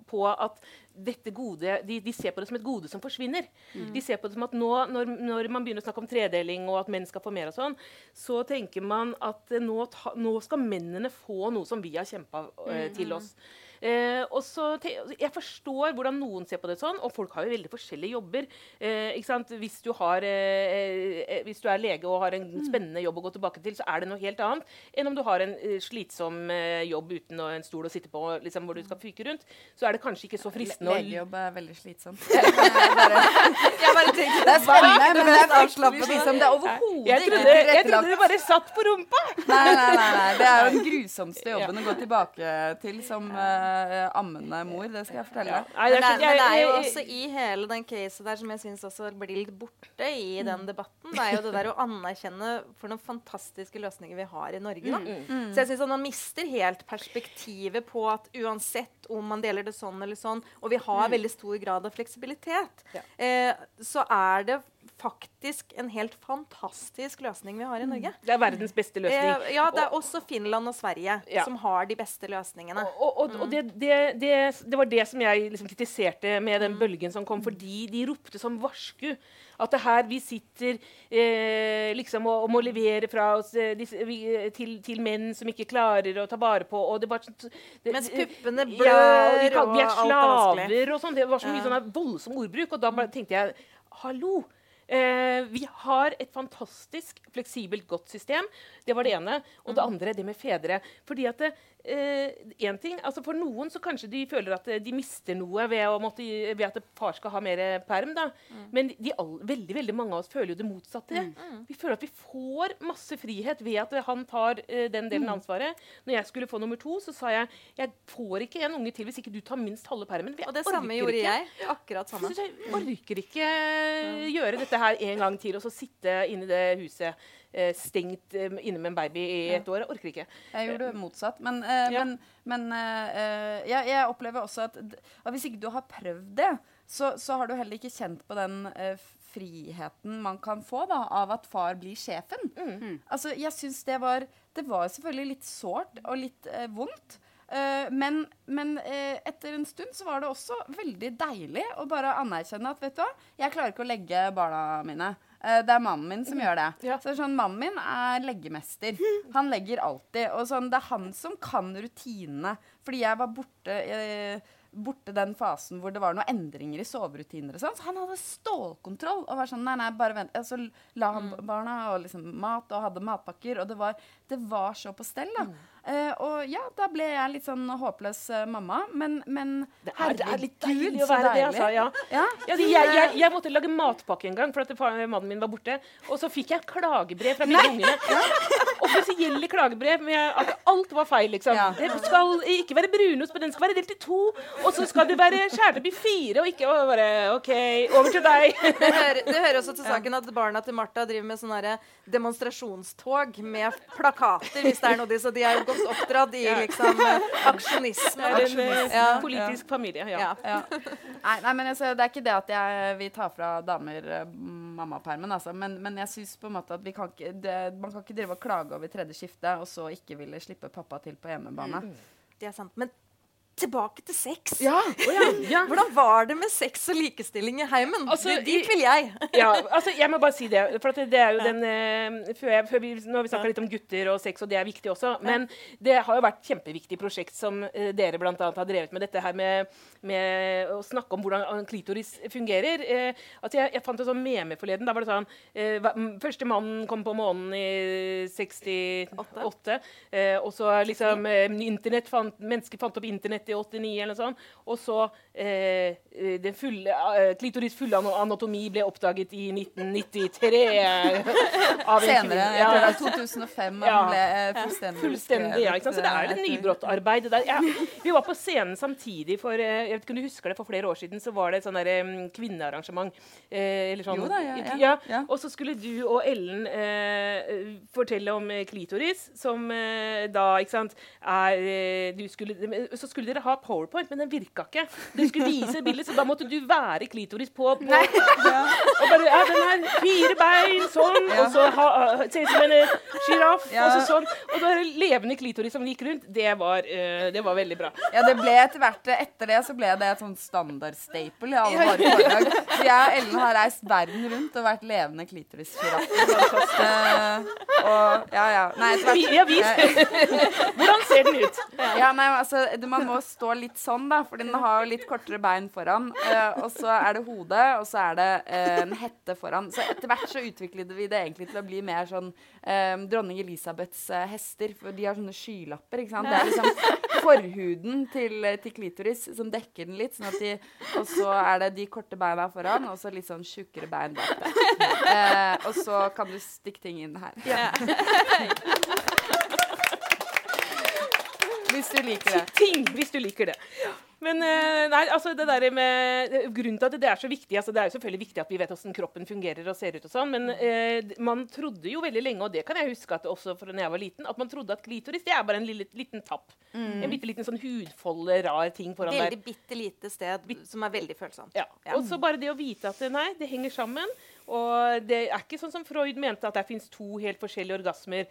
på at dette gode, de, de, ser på det som et gode som forsvinner. Mm. De ser på det som at nå, når, når, man begynner å snakke om tredeling og at menn skal få mer, og sånn, så tenker man at nå, ta, nå skal mennene få noe som vi har kjempa mm. til oss. Eh, og så Jeg forstår hvordan noen ser på det sånn, og folk har jo veldig forskjellige jobber. Eh, hvis, du har, eh, eh, hvis, du er lege og har en mm. spennende jobb å gå tilbake til, så er det noe helt annet enn om du har en eh, slitsom eh, jobb uten en stol å sitte på liksom, hvor du skal fyke rundt. Så er det kanskje ikke så fristende å Legejobb er veldig slitsomt. <laughs> jeg bare, jeg bare tenker, det er spennende, men det er avslappende. Liksom. Det er overhodet ikke tilrettelagt. Jeg trodde du bare satt på rumpa! Nei, nei, nei, nei. Det er jo den <laughs> grusomste jobben å gå tilbake til som uh, ammende mor, det skal jeg fortelle deg. Ja. Men, men, det er jo også i hele den casen der som jeg syns også blir litt borte i den debatten, det er jo det der å anerkjenne for noen fantastiske løsninger vi har i Norge. Da. Mm. mm. Så jeg syns man mister helt perspektivet på at uansett om man deler det sånn eller sånn, og vi har mm. veldig stor grad av fleksibilitet, ja. eh, så er det faktisk en helt fantastisk løsning vi har i Norge. Det er verdens beste løsning. Eh, ja, det er også Finland og Sverige ja. som har de beste løsningene. Og, og, og det, det, det, det, var det som jeg liksom kritiserte med den mm. bølgen som kom, fordi de ropte som varsku. At det her vi sitter eh, liksom og, og, må levere fra oss eh, vi, til, til, menn som ikke klarer å ta vare på og det var sånt, Mens puppene blør, ja, vi, kan, vi er slaver og sånn. Det var så mye sånn voldsom ordbruk. Og da bare tenkte jeg hallo! Eh, vi har et fantastisk fleksibelt, godt system. Det var det ene. Og det mm. andre, det med fedre. Fordi at det, eh, ting, altså For noen så kanskje de føler at de mister noe ved, måtte, ved at far skal ha mer perm. da. Mm. Men de, all, veldig veldig mange av oss føler jo det motsatte. Mm. mm. Vi føler at vi får masse frihet ved at han tar uh, den delen av mm. ansvaret. Når jeg skulle få nummer to, så sa jeg jeg får ikke en unge til hvis ikke du tar minst halve permen. og det samme gjorde ikke. jeg. Akkurat samme. Så jeg orker ikke mm. gjøre dette her en gang til og så sitte inne i det huset. Eh, stengt eh, inne med en baby i et år. Jeg orker ikke. Jeg gjorde det motsatt. Men, eh, ja. men, men jeg, jeg, opplever også at, at, hvis ikke du har prøvd det, så, så har du heller ikke kjent på den friheten man kan få da, av at far blir sjefen. Mm. mm. Altså, jeg syns det var Det var selvfølgelig litt sårt og litt eh, vondt. Uh, men, men uh, etter en stund så var det også veldig deilig å bare anerkjenne at vet du hva, jeg klarer ikke å legge barna mine. Uh, det er mannen min som mm. gjør det. Ja. Så sånn, Mannen min er leggemester. Han legger alltid. Og sånn, det er han som kan rutinene. Fordi jeg var borte borte den fasen hvor det var noen endringer i soverutiner. og sånn, Så han hadde stålkontroll. og var sånn, nei, nei, bare vent. Så la han mm. barna og liksom mat og hadde matpakker. Og det var, det var så på stell. da. Mm. Uh, og ja, da ble jeg litt sånn håpløs uh, mamma, men, men det er, det er litt deilig å være det, altså. Ja. Ja? Ja, jeg, jeg, jeg, måtte lage matpakke en gang, for at mannen min var borte. Og så fikk jeg klagebrev fra mine ungene. <laughs> Offisielle klagebrev med at alt var feil, liksom. Det skal ikke være brunost, men den skal være delt i to. Og så skal det være skjært opp i fire, og ikke og bare OK, over til deg. det, hører, det hører også til saken at barna til Martha driver med sånne demonstrasjonstog med plakater, hvis det er noe de Så de er godt oppdratt i liksom eh, aksjonisme. <laughs> En eh, ja. politisk familie, ja. ja. Nei, nei, men altså, det er ikke det at jeg vil ta fra damer uh, mammapermen, altså. Men, men jeg syns på en måte at vi kan ikke det, Man kan ikke drive og klage over tredje skifte, og så ikke ville slippe pappa til på hjemmebane. Mm. Det er sant. Men tilbake til sex. Ja. Oh, ja. <laughs> Ja. Hvordan var det med sex og likestilling i heimen? Altså, det, dit vil jeg. ja, altså, jeg må bare si det. For det er jo den uh, før jeg, før vi, Nå har vi snakka litt om gutter og sex, og det er viktig også. Men det har jo vært kjempeviktig prosjekt som uh, dere bl.a. har drevet med. Dette her med, med, å snakke om hvordan klitoris fungerer. Uh, altså, jeg, jeg, fant en sånn meme forleden. Da var det sånn Første mannen kom på månen i 68. og så liksom internett fant, Mennesker fant opp internett 88-89 eller noe sånt. Og så eh, den fulle, eh, klitoris fulle anatomi ble oppdaget i 1993. <laughs> Senere. Jeg tror det er 2005 ja. ble eh, fullstendig Fullstendig, ja. Ikke sant? Så det er et nybrottarbeid. Ja, vi var på scenen samtidig for eh, jeg vet ikke om du husker det, for flere år siden så var det et sånn der, um, kvinnearrangement. Eh, eller sånn, jo da, ja, ja. ja. Og så skulle du og Ellen eh, fortelle om klitoris, som da, ikke sant er, skulle, Så skulle dere ha powerpoint, men den virka ikke. Du skulle vise bildet, så da måtte du være klitoris på, på ja. Og bare Ja, den her fire bein, sånn, ja. og så se ut som en sjiraff, ja. og så sånn. Og da levende klitoris som gikk rundt, det var, uh, det var veldig bra. Ja, det ble etter hvert Etter det så ble det et sånn standardstaple i alle våre foredrag. Så jeg og Ellen har reist verden rundt og vært levende klitorissjiraffer. Uh, og ja, ja. Nei, etter hvert Ja, vis. Hvordan ser den ut? Ja, nei, altså, Man må stå litt sånn, da, for den har jo litt kortere bein foran. Uh, og så er det hodet, og så er det uh, en hette foran. Så etter hvert så utviklet vi det egentlig til å bli mer sånn um, dronning Elisabeths hester. For de har sånne skylapper, ikke sant. Det er liksom forhuden til, til klitoris som dekker den litt. Sånn at de, og så er det de korte beina foran, og så litt sånn tjukkere bein bak der. og så kan du stikke ting inn her. Ja. <laughs> Hvis du liker det. Ting, hvis du liker det. Men eh, nei, altså det der med Grunnen til at det er så viktig altså Det er jo selvfølgelig viktig at vi vet hvordan kroppen fungerer og ser ut, og sånn, men eh, man trodde jo veldig lenge, og det kan jeg huske at også fra da jeg var liten, at man trodde at klitoris det er bare en lille, liten tapp. Mm. En bitte liten sånn hudfolde, rar ting foran veldig der. Veldig bitte lite sted som er veldig følsomt. Ja. ja. Og så bare det å vite at nei, det henger sammen. Og det er ikke sånn som Freud mente, at det fins to helt forskjellige orgasmer.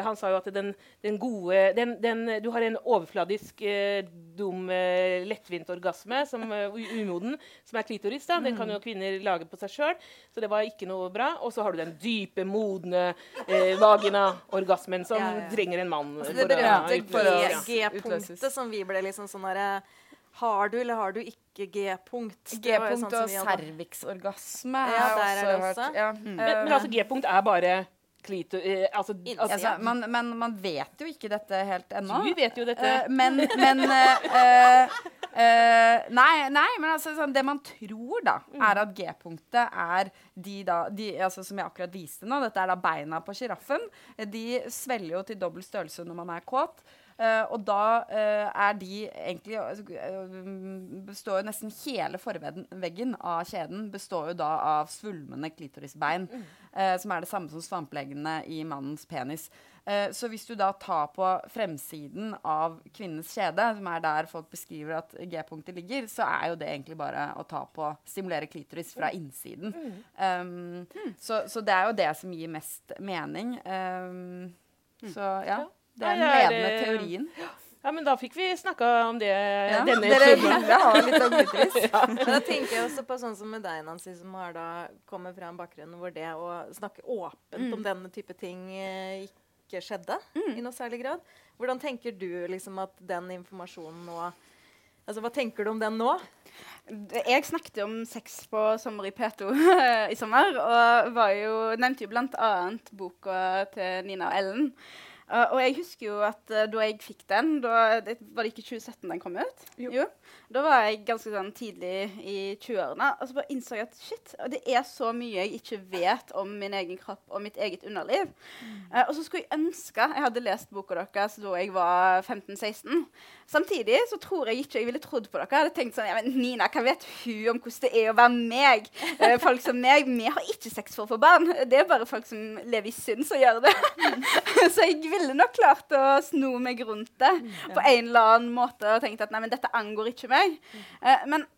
han sa jo at den, den gode den, den, Du har en overfladisk, eh, dum, eh, lettvint orgasme, som uh, umoden, som er klitoris. da, Den kan jo kvinner lage på seg sjøl, så det var ikke noe bra. Og så har du den dype, modne eh, vagina-orgasmen som ja, ja. trenger en mann. Altså, det berømte G-punktet som vi ble liksom sånn herre har du eller har du ikke G-punkt? G-punkt sånn og cervixorgasme. Ja, der er det også. Ja. Mm. Men, men, altså, G-punkt er bare klito... Eh, altså, altså, ja. man, men man vet jo ikke dette helt ennå. Du vet jo dette. Uh, men, men uh, uh, nei, nei, men altså, sånn, det man tror, da, mm. er at G-punktet er de da de, altså, Som jeg akkurat viste nå, dette er da beina på sjiraffen. De svelger jo til dobbel størrelse når man er kåt. Uh, og da uh, er de egentlig uh, består jo Nesten hele forveggen av kjeden består jo da av svulmende klitorisbein. Mm. som er det samme som svampleggene i mannens penis. så hvis du da tar på fremsiden av kvinnens kjede, som er der folk beskriver at G-punktet ligger, så er jo det egentlig bare å ta på stimulere klitoris fra innsiden. Um, så, så, det er jo det som gir mest mening. Um, så ja. Det er den ledende teorien. Ja, men da fikk vi snakka om det ja, denne dere ville ha litt <laughs> ja. Da tenker jeg også på sånn som med deg, Nancy, som har da kommet fra en bakgrunn hvor det å snakke åpent mm. om denne type ting eh, ikke skjedde mm. i noe særlig grad. Hvordan tenker du liksom at den informasjonen nå Altså, Hva tenker du om den nå? Jeg snakket om sex på Sommer i P2 <laughs> i sommer, og var jo, nevnte jo bl.a. boka til Nina og Ellen. Uh, og jeg husker jo at uh, da jeg fikk den da, det, Var det ikke 2017 den kom ut? Jo. jo. Da var jeg ganske sånn tidlig i 20-årene. Og så bare innså jeg at shit, det er så mye jeg ikke vet om min egen kropp og mitt eget underliv. Mm. Uh, og så skulle jeg ønske jeg hadde lest boka deres da jeg var 15-16. Samtidig så tror jeg ikke jeg ville trodd på dere. Jeg hadde tenkt sånn ja, men Nina, hva vet hun om hvordan det er å være meg? folk som meg, vi har ikke sex for å få barn. Det er bare folk som lever i synd, som gjør det. Mm. <laughs> så jeg ville nok klart å sno meg rundt det mm, ja. på en eller annen måte og tenkt at nei, men dette angår ikke meg. Mm. Uh, men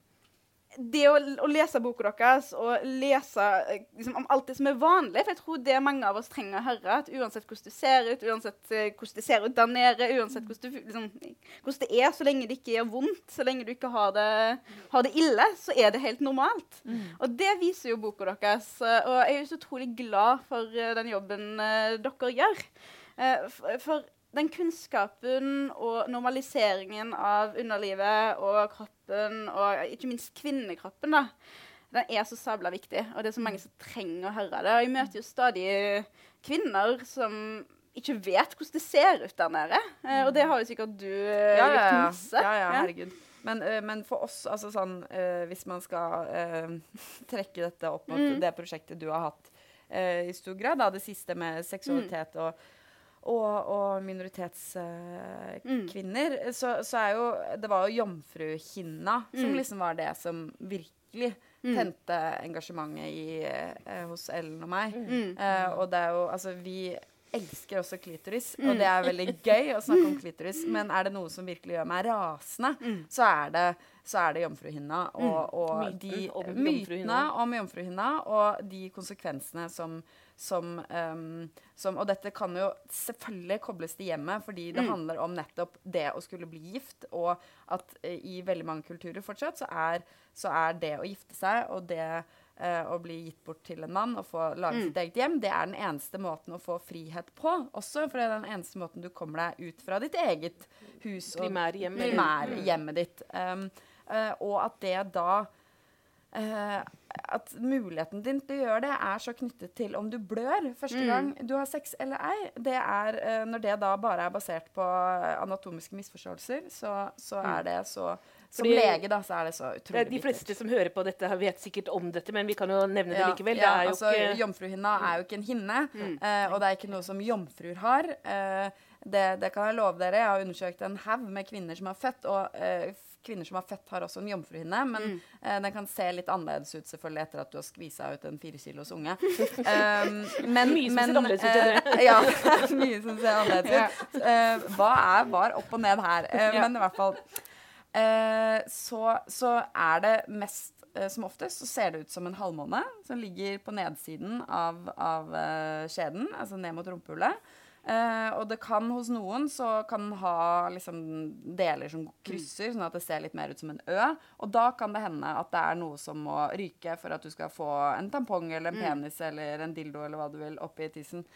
det å, å, lese boka deres og lese eh, liksom, om alt det som er vanlig For jeg tror det mange av oss trenger å høre. At uansett hvordan du ser ut, uansett uh, hvordan det ser ut der nede, uansett hvordan, du, liksom, hvordan, det er, så lenge det ikke gjør vondt, så lenge du ikke har det, har det ille, så er det helt normalt. Mm. Og det viser jo boka deres. Og jeg er så utrolig glad for den jobben dere gjør. Eh, for den kunnskapen og normaliseringen av underlivet og kroppen, og ikke minst kvinnekroppen, da, den er så sabla viktig. Og det er så mange som trenger å høre det. Og jeg møter jo stadig kvinner som ikke vet hvordan det ser ut der nede. Uh, og det har jo sikkert du uh, ja, gjort ja, masse. Ja, ja, herregud. Men, uh, men for oss, altså sånn Hvis man skal <laughs> trekke dette opp mot mm. det prosjektet du har hatt i stor grad, da, det siste med seksualitet mm. og og, og minoritetskvinner, uh, mm. så, så, er jo Det var jo jomfruhinna mm. som liksom var det som virkelig mm. tente engasjementet i, uh, hos Ellen og meg. Uh, og det er jo Altså, vi elsker også klitoris, mm. og det er veldig gøy å snakke om klitoris, men er det noe som virkelig gjør meg rasende, mm. så er det så er det jomfruhinna og, og de om mytene om jomfruhinna og de konsekvensene som som, um, som, Og dette kan jo selvfølgelig kobles til hjemmet, fordi det mm. handler om nettopp det å skulle bli gift, og at uh, i veldig mange kulturer fortsatt så er, så er det å gifte seg og det uh, å bli gitt bort til en mann og få lage mm. sitt eget hjem, det er den eneste måten å få frihet på også. For det er den eneste måten du kommer deg ut fra ditt eget hus og primærhjemmet, ditt. Um, uh, og at det da Uh, at muligheten din til å gjøre det er så knyttet til om du blør første mm. gang du har sex eller ei. Det er, uh, når det da bare er basert på anatomiske misforståelser, så, så mm. er det så som Fordi, lege da, så er det så utrolig bittert. De fleste bittert. som hører på dette, vet sikkert om dette, men vi kan jo nevne det likevel. Ja, det altså, ikke... Jomfruhinna er jo ikke en hinne, mm. uh, og det er ikke noe som jomfruer har. Det, det, kan jeg love dere. Jeg har undersøkt en haug med kvinner som har født, og kvinner som har fett, har også en jomfruhinne, men mm. eh, den kan se litt annerledes ut selvfølgelig etter at du har skvisa ut en fire kilos unge. Um, <laughs> men, mye som men, ser annerledes ut enn det. ja, <laughs> mye som ser annerledes ut. Uh, hva er var opp og ned her? Uh. Men i hvert fall så, så, er det mest som oftest så ser det ut som en halvmåne som ligger på nedsiden av, av skjeden, altså ned mot rumpehullet. Uh, og det kan hos noen så kan den ha liksom, deler som krysser, sånn at det ser litt mer ut som en Ø. Og da kan det hende at det er noe som må ryke for at du skal få en tampong eller en mm. penis mm. eller en dildo eller hva du vil oppi tissen.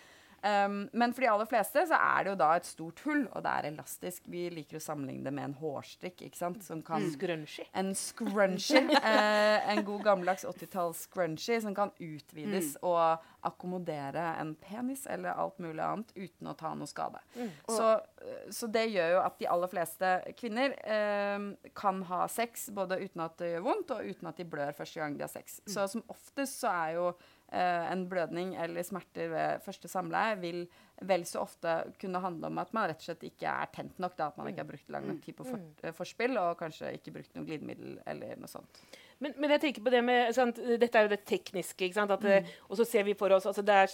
Um, men for de aller fleste så er det jo da et stort hull, og det er elastisk. Vi liker å sammenligne det med en hårstrikk. ikke sant? Som kan, mm. Scrunchie. En scrunchy. uh, <laughs> en god gammeldags 80-talls scrunchie som kan utvides mm. og akkommodere en penis eller alt mulig annet uten å ta noe skade. Mm. Så, så, det gjør jo at de aller fleste kvinner eh, kan ha sex både uten at det gjør vondt, og uten at de blør første gang de har sex. Mm. Så som oftest så er jo eh, en blødning eller smerter ved første samleie vil vel så ofte kunne handle om at man rett og slett ikke er tent nok. Da, at man ikke har brukt lang nok tid på for, mm. eh, forspill og kanskje ikke brukt noe glidemiddel eller noe sånt. Men, men, jeg tenker på det med, sant, Dette er jo det tekniske. At, mm. Eh, og så ser vi for oss altså er,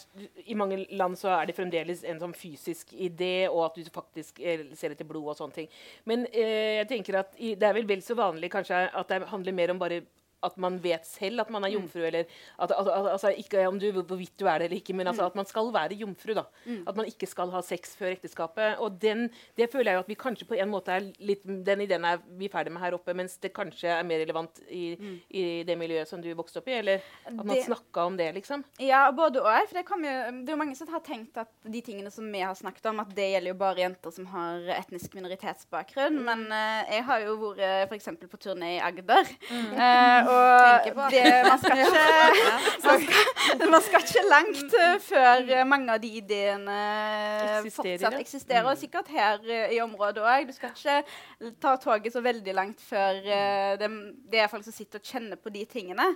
I mange land så er det fremdeles en sånn fysisk idé, og at du faktisk eh, ser etter blod og sånne ting. Men eh, jeg tenker at i, det er vel vel så vanlig kanskje at det handler mer om bare at man vet selv at man er mm. jomfru, mm. eller at, at, altså, ikke om du, hvorvidt du er det eller ikke, men altså, mm. at man skal være jomfru. da. Mm. At man ikke skal ha sex før ekteskapet. Og den, det føler jeg jo at vi kanskje på en måte er litt Den ideen er vi ferdig med her oppe, mens det kanskje er mer relevant i, mm. i det miljøet som du vokste opp i? Eller at man det, snakka om det, liksom? Ja, både og. For det, jo, det er jo mange som har tenkt at de tingene som vi har snakket om, at det gjelder jo bare jenter som har etnisk minoritetsbakgrunn. Mm. Men uh, jeg har jo vært f.eks. på turné i Agder. Uh, og det, man, skal <laughs> ikke, man, skal, man, skal, ikke, langt uh, før mange av de ideene fortsatt eksisterer. Og mm. sikkert her uh, i området òg. Du skal ikke ta toget så veldig langt før uh, det, det, er folk som sitter og kjenner på de tingene.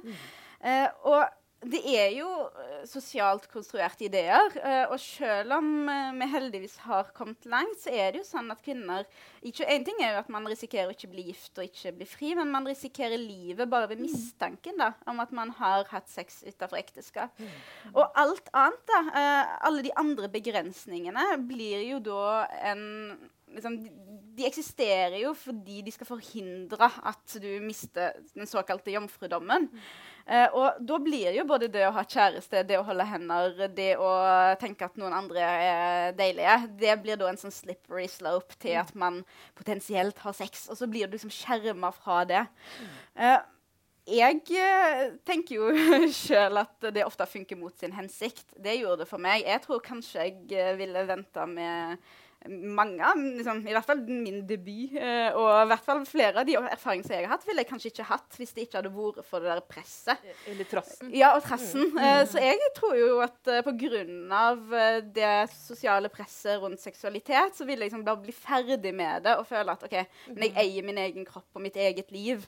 Uh, og det er jo uh, sosialt konstruerte ideer. Uh, og selv om uh, vi heldigvis har kommet langt, så er det jo sånn at kvinner ikke, En ting er jo at man risikerer å ikke bli gift og ikke bli fri, men man risikerer livet bare ved mistanken da, om at man har hatt sex utenfor ekteskap. Mm. Og alt annet, da, alle de andre begrensningene, blir jo da en liksom, de, de, eksisterer jo fordi de skal forhindre at du mister den såkalte jomfrudommen. Mm. Uh, og da blir jo både det å ha kjæreste, det å holde hender, det å tenke at noen andre er deilige, det blir da en sånn slippery slope til at man potensielt har sex. Og så blir du liksom skjerma fra det. Eh, jeg uh, tenker jo <laughs> sjøl at det ofte funker mot sin hensikt. Det gjorde det for meg. Jeg tror kanskje jeg ville venta med mange liksom, I hvert fall min debut, eh, og i hvert fall flere av de erfaringene som jeg har hatt, ville jeg kanskje ikke hatt hvis det ikke hadde vært for det der presset. Eller trassen. Ja, og trassen. Mm. Eh, så jeg tror jo at eh, pga. det sosiale presset rundt seksualitet, så vil jeg liksom bare bli ferdig med det og føle at OK, men jeg eier min egen kropp og mitt eget liv.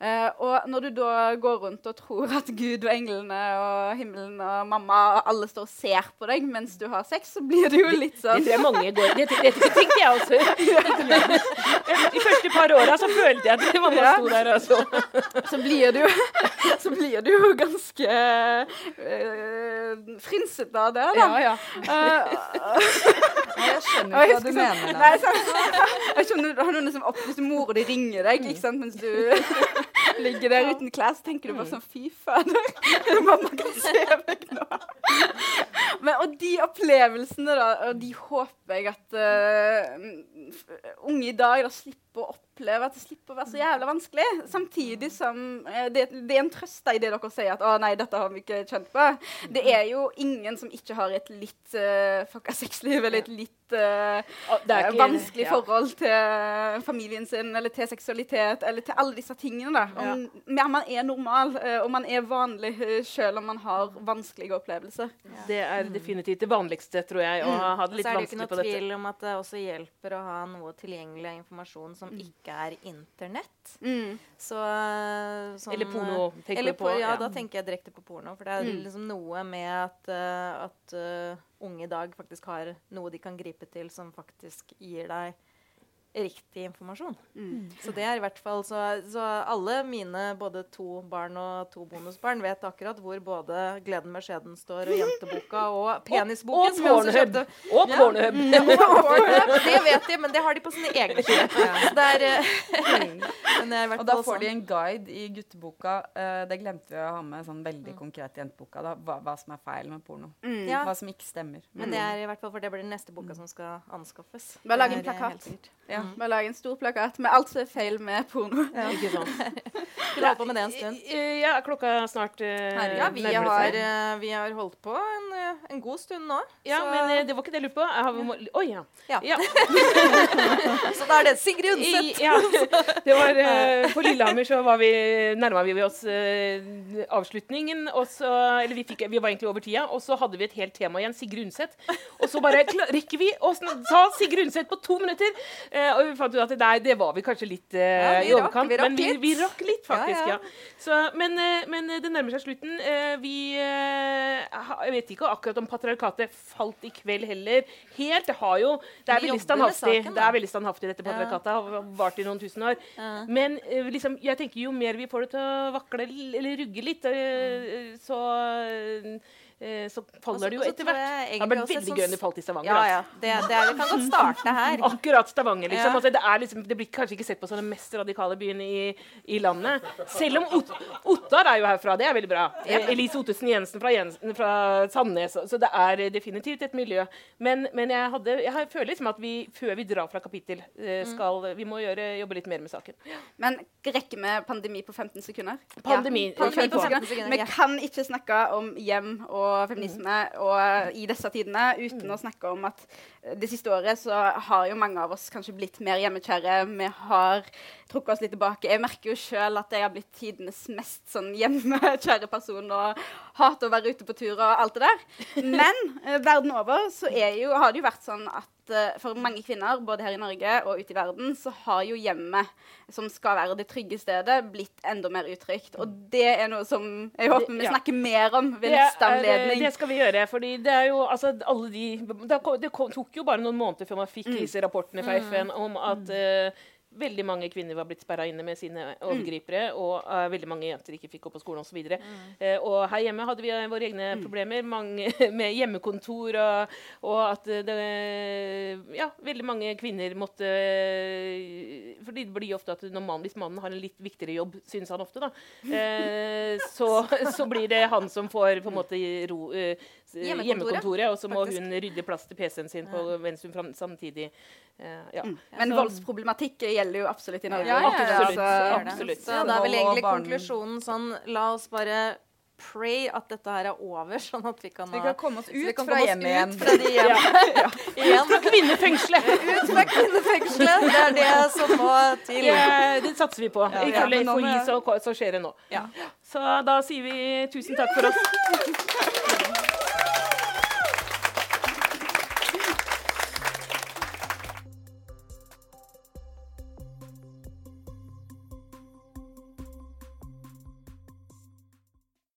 Eh, og når du da går rundt og tror at Gud og englene og himmelen og mamma og alle står og ser på deg mens du har sex, så blir det jo litt sånn Det, det tror jeg mange går Det, det, det tenkte jeg også. <laughs> De første par åra så følte jeg at mamma sto der og <laughs> så. Blir du <laughs> så blir du jo ganske øh, frynsete av det, da. Ja, ja. Uh, jeg skjønner ikke hva du mener. Nei, jeg skjønner, liksom opp, Hvis mora di ringer deg ikke sant, mens du ligger der uten klær, så tenker du bare sånn Fy fader, <laughs> mamma kan se meg nå. Men, og de opplevelsene, da, og de håper jeg at uh, unge i dag da slipper å oppleve at det slipper å være så jævla vanskelig. Samtidig som uh, det, det, er en trøst i det dere sier at 'Å nei, dette har vi ikke kjent på'. Det er jo ingen som ikke har et litt uh, fucka sexliv eller et litt uh, ikke, vanskelig ja. forhold til familien sin eller til seksualitet eller til alle disse tingene. da. Om, ja. Man er normal, og man er vanlig selv om man har vanskelige opplevelser. Ja. Det er definitivt det vanligste, tror jeg. å mm. ha det litt vanskelig på dette. Så er det ikke noe tvil om at det også hjelper å ha noe tilgjengelig informasjon som mm. ikke er Internett. Mm. Så, som, eller porno, tenker eller på. Ja, ja, da tenker jeg direkte på porno. For det er mm. liksom noe med at, uh, at uh, unge i dag faktisk har noe de kan gripe til som faktisk gir deg riktig informasjon. Mm. Så det er i hvert fall så, så, alle mine både to barn og to bonusbarn vet akkurat hvor både 'Gleden med skjeden' står, og 'Jenteboka' og <laughs> 'Penisboken'. Og Pornhub! <laughs> Og Pornhub! Ja. <laughs> Mm. det vet de, men det har de på sine egne sider. Eh, og da får de en guide i gutteboka. Uh, det glemte vi å ha med sånn veldig mm. konkret i jenteboka. Da, hva, hva, som er feil med porno. Mm. Ja. Hva som ikke stemmer. Men det er i hvert fall for det blir den neste boka mm. som skal anskaffes. Bare lag en plakat. Ja. Mm. å lage en stor plakat med alt som er feil med porno. Ja. <laughs> Ikke sant. Skal holde på med det en stund? Ja, klokka snart uh, Ja, vi har, uh, vi har, holdt på en, uh, en, god stund nå. Ja, så. men uh, det var ikke det jeg lurte på. Oi, oh, ja. ja. ja. <laughs> så da er det Sigrid Undset. ja. Det var På Lillehammer så var vi, nærma vi oss avslutningen. Og så, eller vi, fikk, vi, var egentlig over tida, og så hadde vi et helt tema igjen. Sigrid Undset. Og så bare rekker vi å ta Sigrid Undset på to minutter. Og vi fant ut at nei, det var vi kanskje litt uh, i overkant. Vi men vi, vi, rakk litt, faktisk. ja. Så, men, uh, men, det nærmer seg slutten. Vi Jeg vet ikke akkurat om patriarkatet falt i kveld heller. Helt. Det har jo Det er veldig standhaftig. Det er veldig standhaftig, dette patriarkatet. Har vart i noen tusen år. Men liksom, jeg tenker jo mer vi får det til å vakle eller rugge litt, så Eh, så faller det jo etter hvert. Det hadde vært veldig gøy om det falt i Stavanger. Ja, ja. Det, det, er, det, kan godt starte her. <laughs> Akkurat Stavanger, liksom. Ja. Altså, det, liksom, det, blir kanskje ikke sett på som den mest radikale byen i, i landet. Selv om Ot Ottar er jo herfra. Det er veldig bra. Ja. Elise Ottesen Jensen fra, Jensen fra, Sandnes. Så det er definitivt et miljø. Men, men jeg, hadde, jeg, føler liksom at vi, før vi drar fra kapittel, eh, mm. skal Vi må gjøre, jobbe litt mer med saken. Men rekker vi pandemi på 15 sekunder? Pandemi. Ja. pandemi på 15 sekunder. Vi kan ikke snakke om hjem og feminisme og i disse tidene, uten å snakke om at det siste året så har jo mange av oss kanskje blitt mer hjemmekjære. Vi har trukket oss litt tilbake. Jeg merker jo sjøl at jeg har blitt tidenes mest sånn hjemmekjære person og hater å være ute på tur og alt det der. Men eh, verden over så jo, har det jo vært sånn at uh, for mange kvinner, både her i Norge og ute i verden, så har jo hjemmet, som skal være det trygge stedet, blitt enda mer utrygt. Og det er noe som jeg håper vi snakker mer om ved neste anledning. Det skal vi gjøre. fordi det er jo altså alle de Det, det tok jo bare noen måneder før man fikk mm. disse rapportene fra mm. FN om at uh, veldig mange kvinner var blitt sperra inne med sine overgripere, mm. og uh, veldig mange jenter ikke fikk gå på skolen osv. Mm. uh, og her hjemme hadde vi uh, våre egne mm. problemer mange, <laughs> med hjemmekontor, og, og at det Ja, veldig mange kvinner måtte fordi det blir ofte at man, Hvis mannen har en litt viktigere jobb, synes han ofte, da, <laughs> så, så, blir det han som får på en måte ro, hjemmekontoret, hjemmekontoret og så må faktisk. hun rydde plass til PC-en sin på, mens hun samtidig ja. Mm. Men så, voldsproblematikk gjelder jo absolutt i Norge. Ja, ja, absolutt. absolutt. Så, da er vel egentlig konklusjonen sånn La oss bare pray at dette her er over, <laughs> sånn at vi kan, vi kan komme oss ut fra hjemmet igjen. Fra de hjem. ja. <laughs> Ut fra kvinnefengselet! ut fra kvinnefengselet! Det er det som må til. Det, det satser vi på. Ja, Ifølge FHI så, så skjer det nå. Så da sier vi tusen takk for oss. <laughs>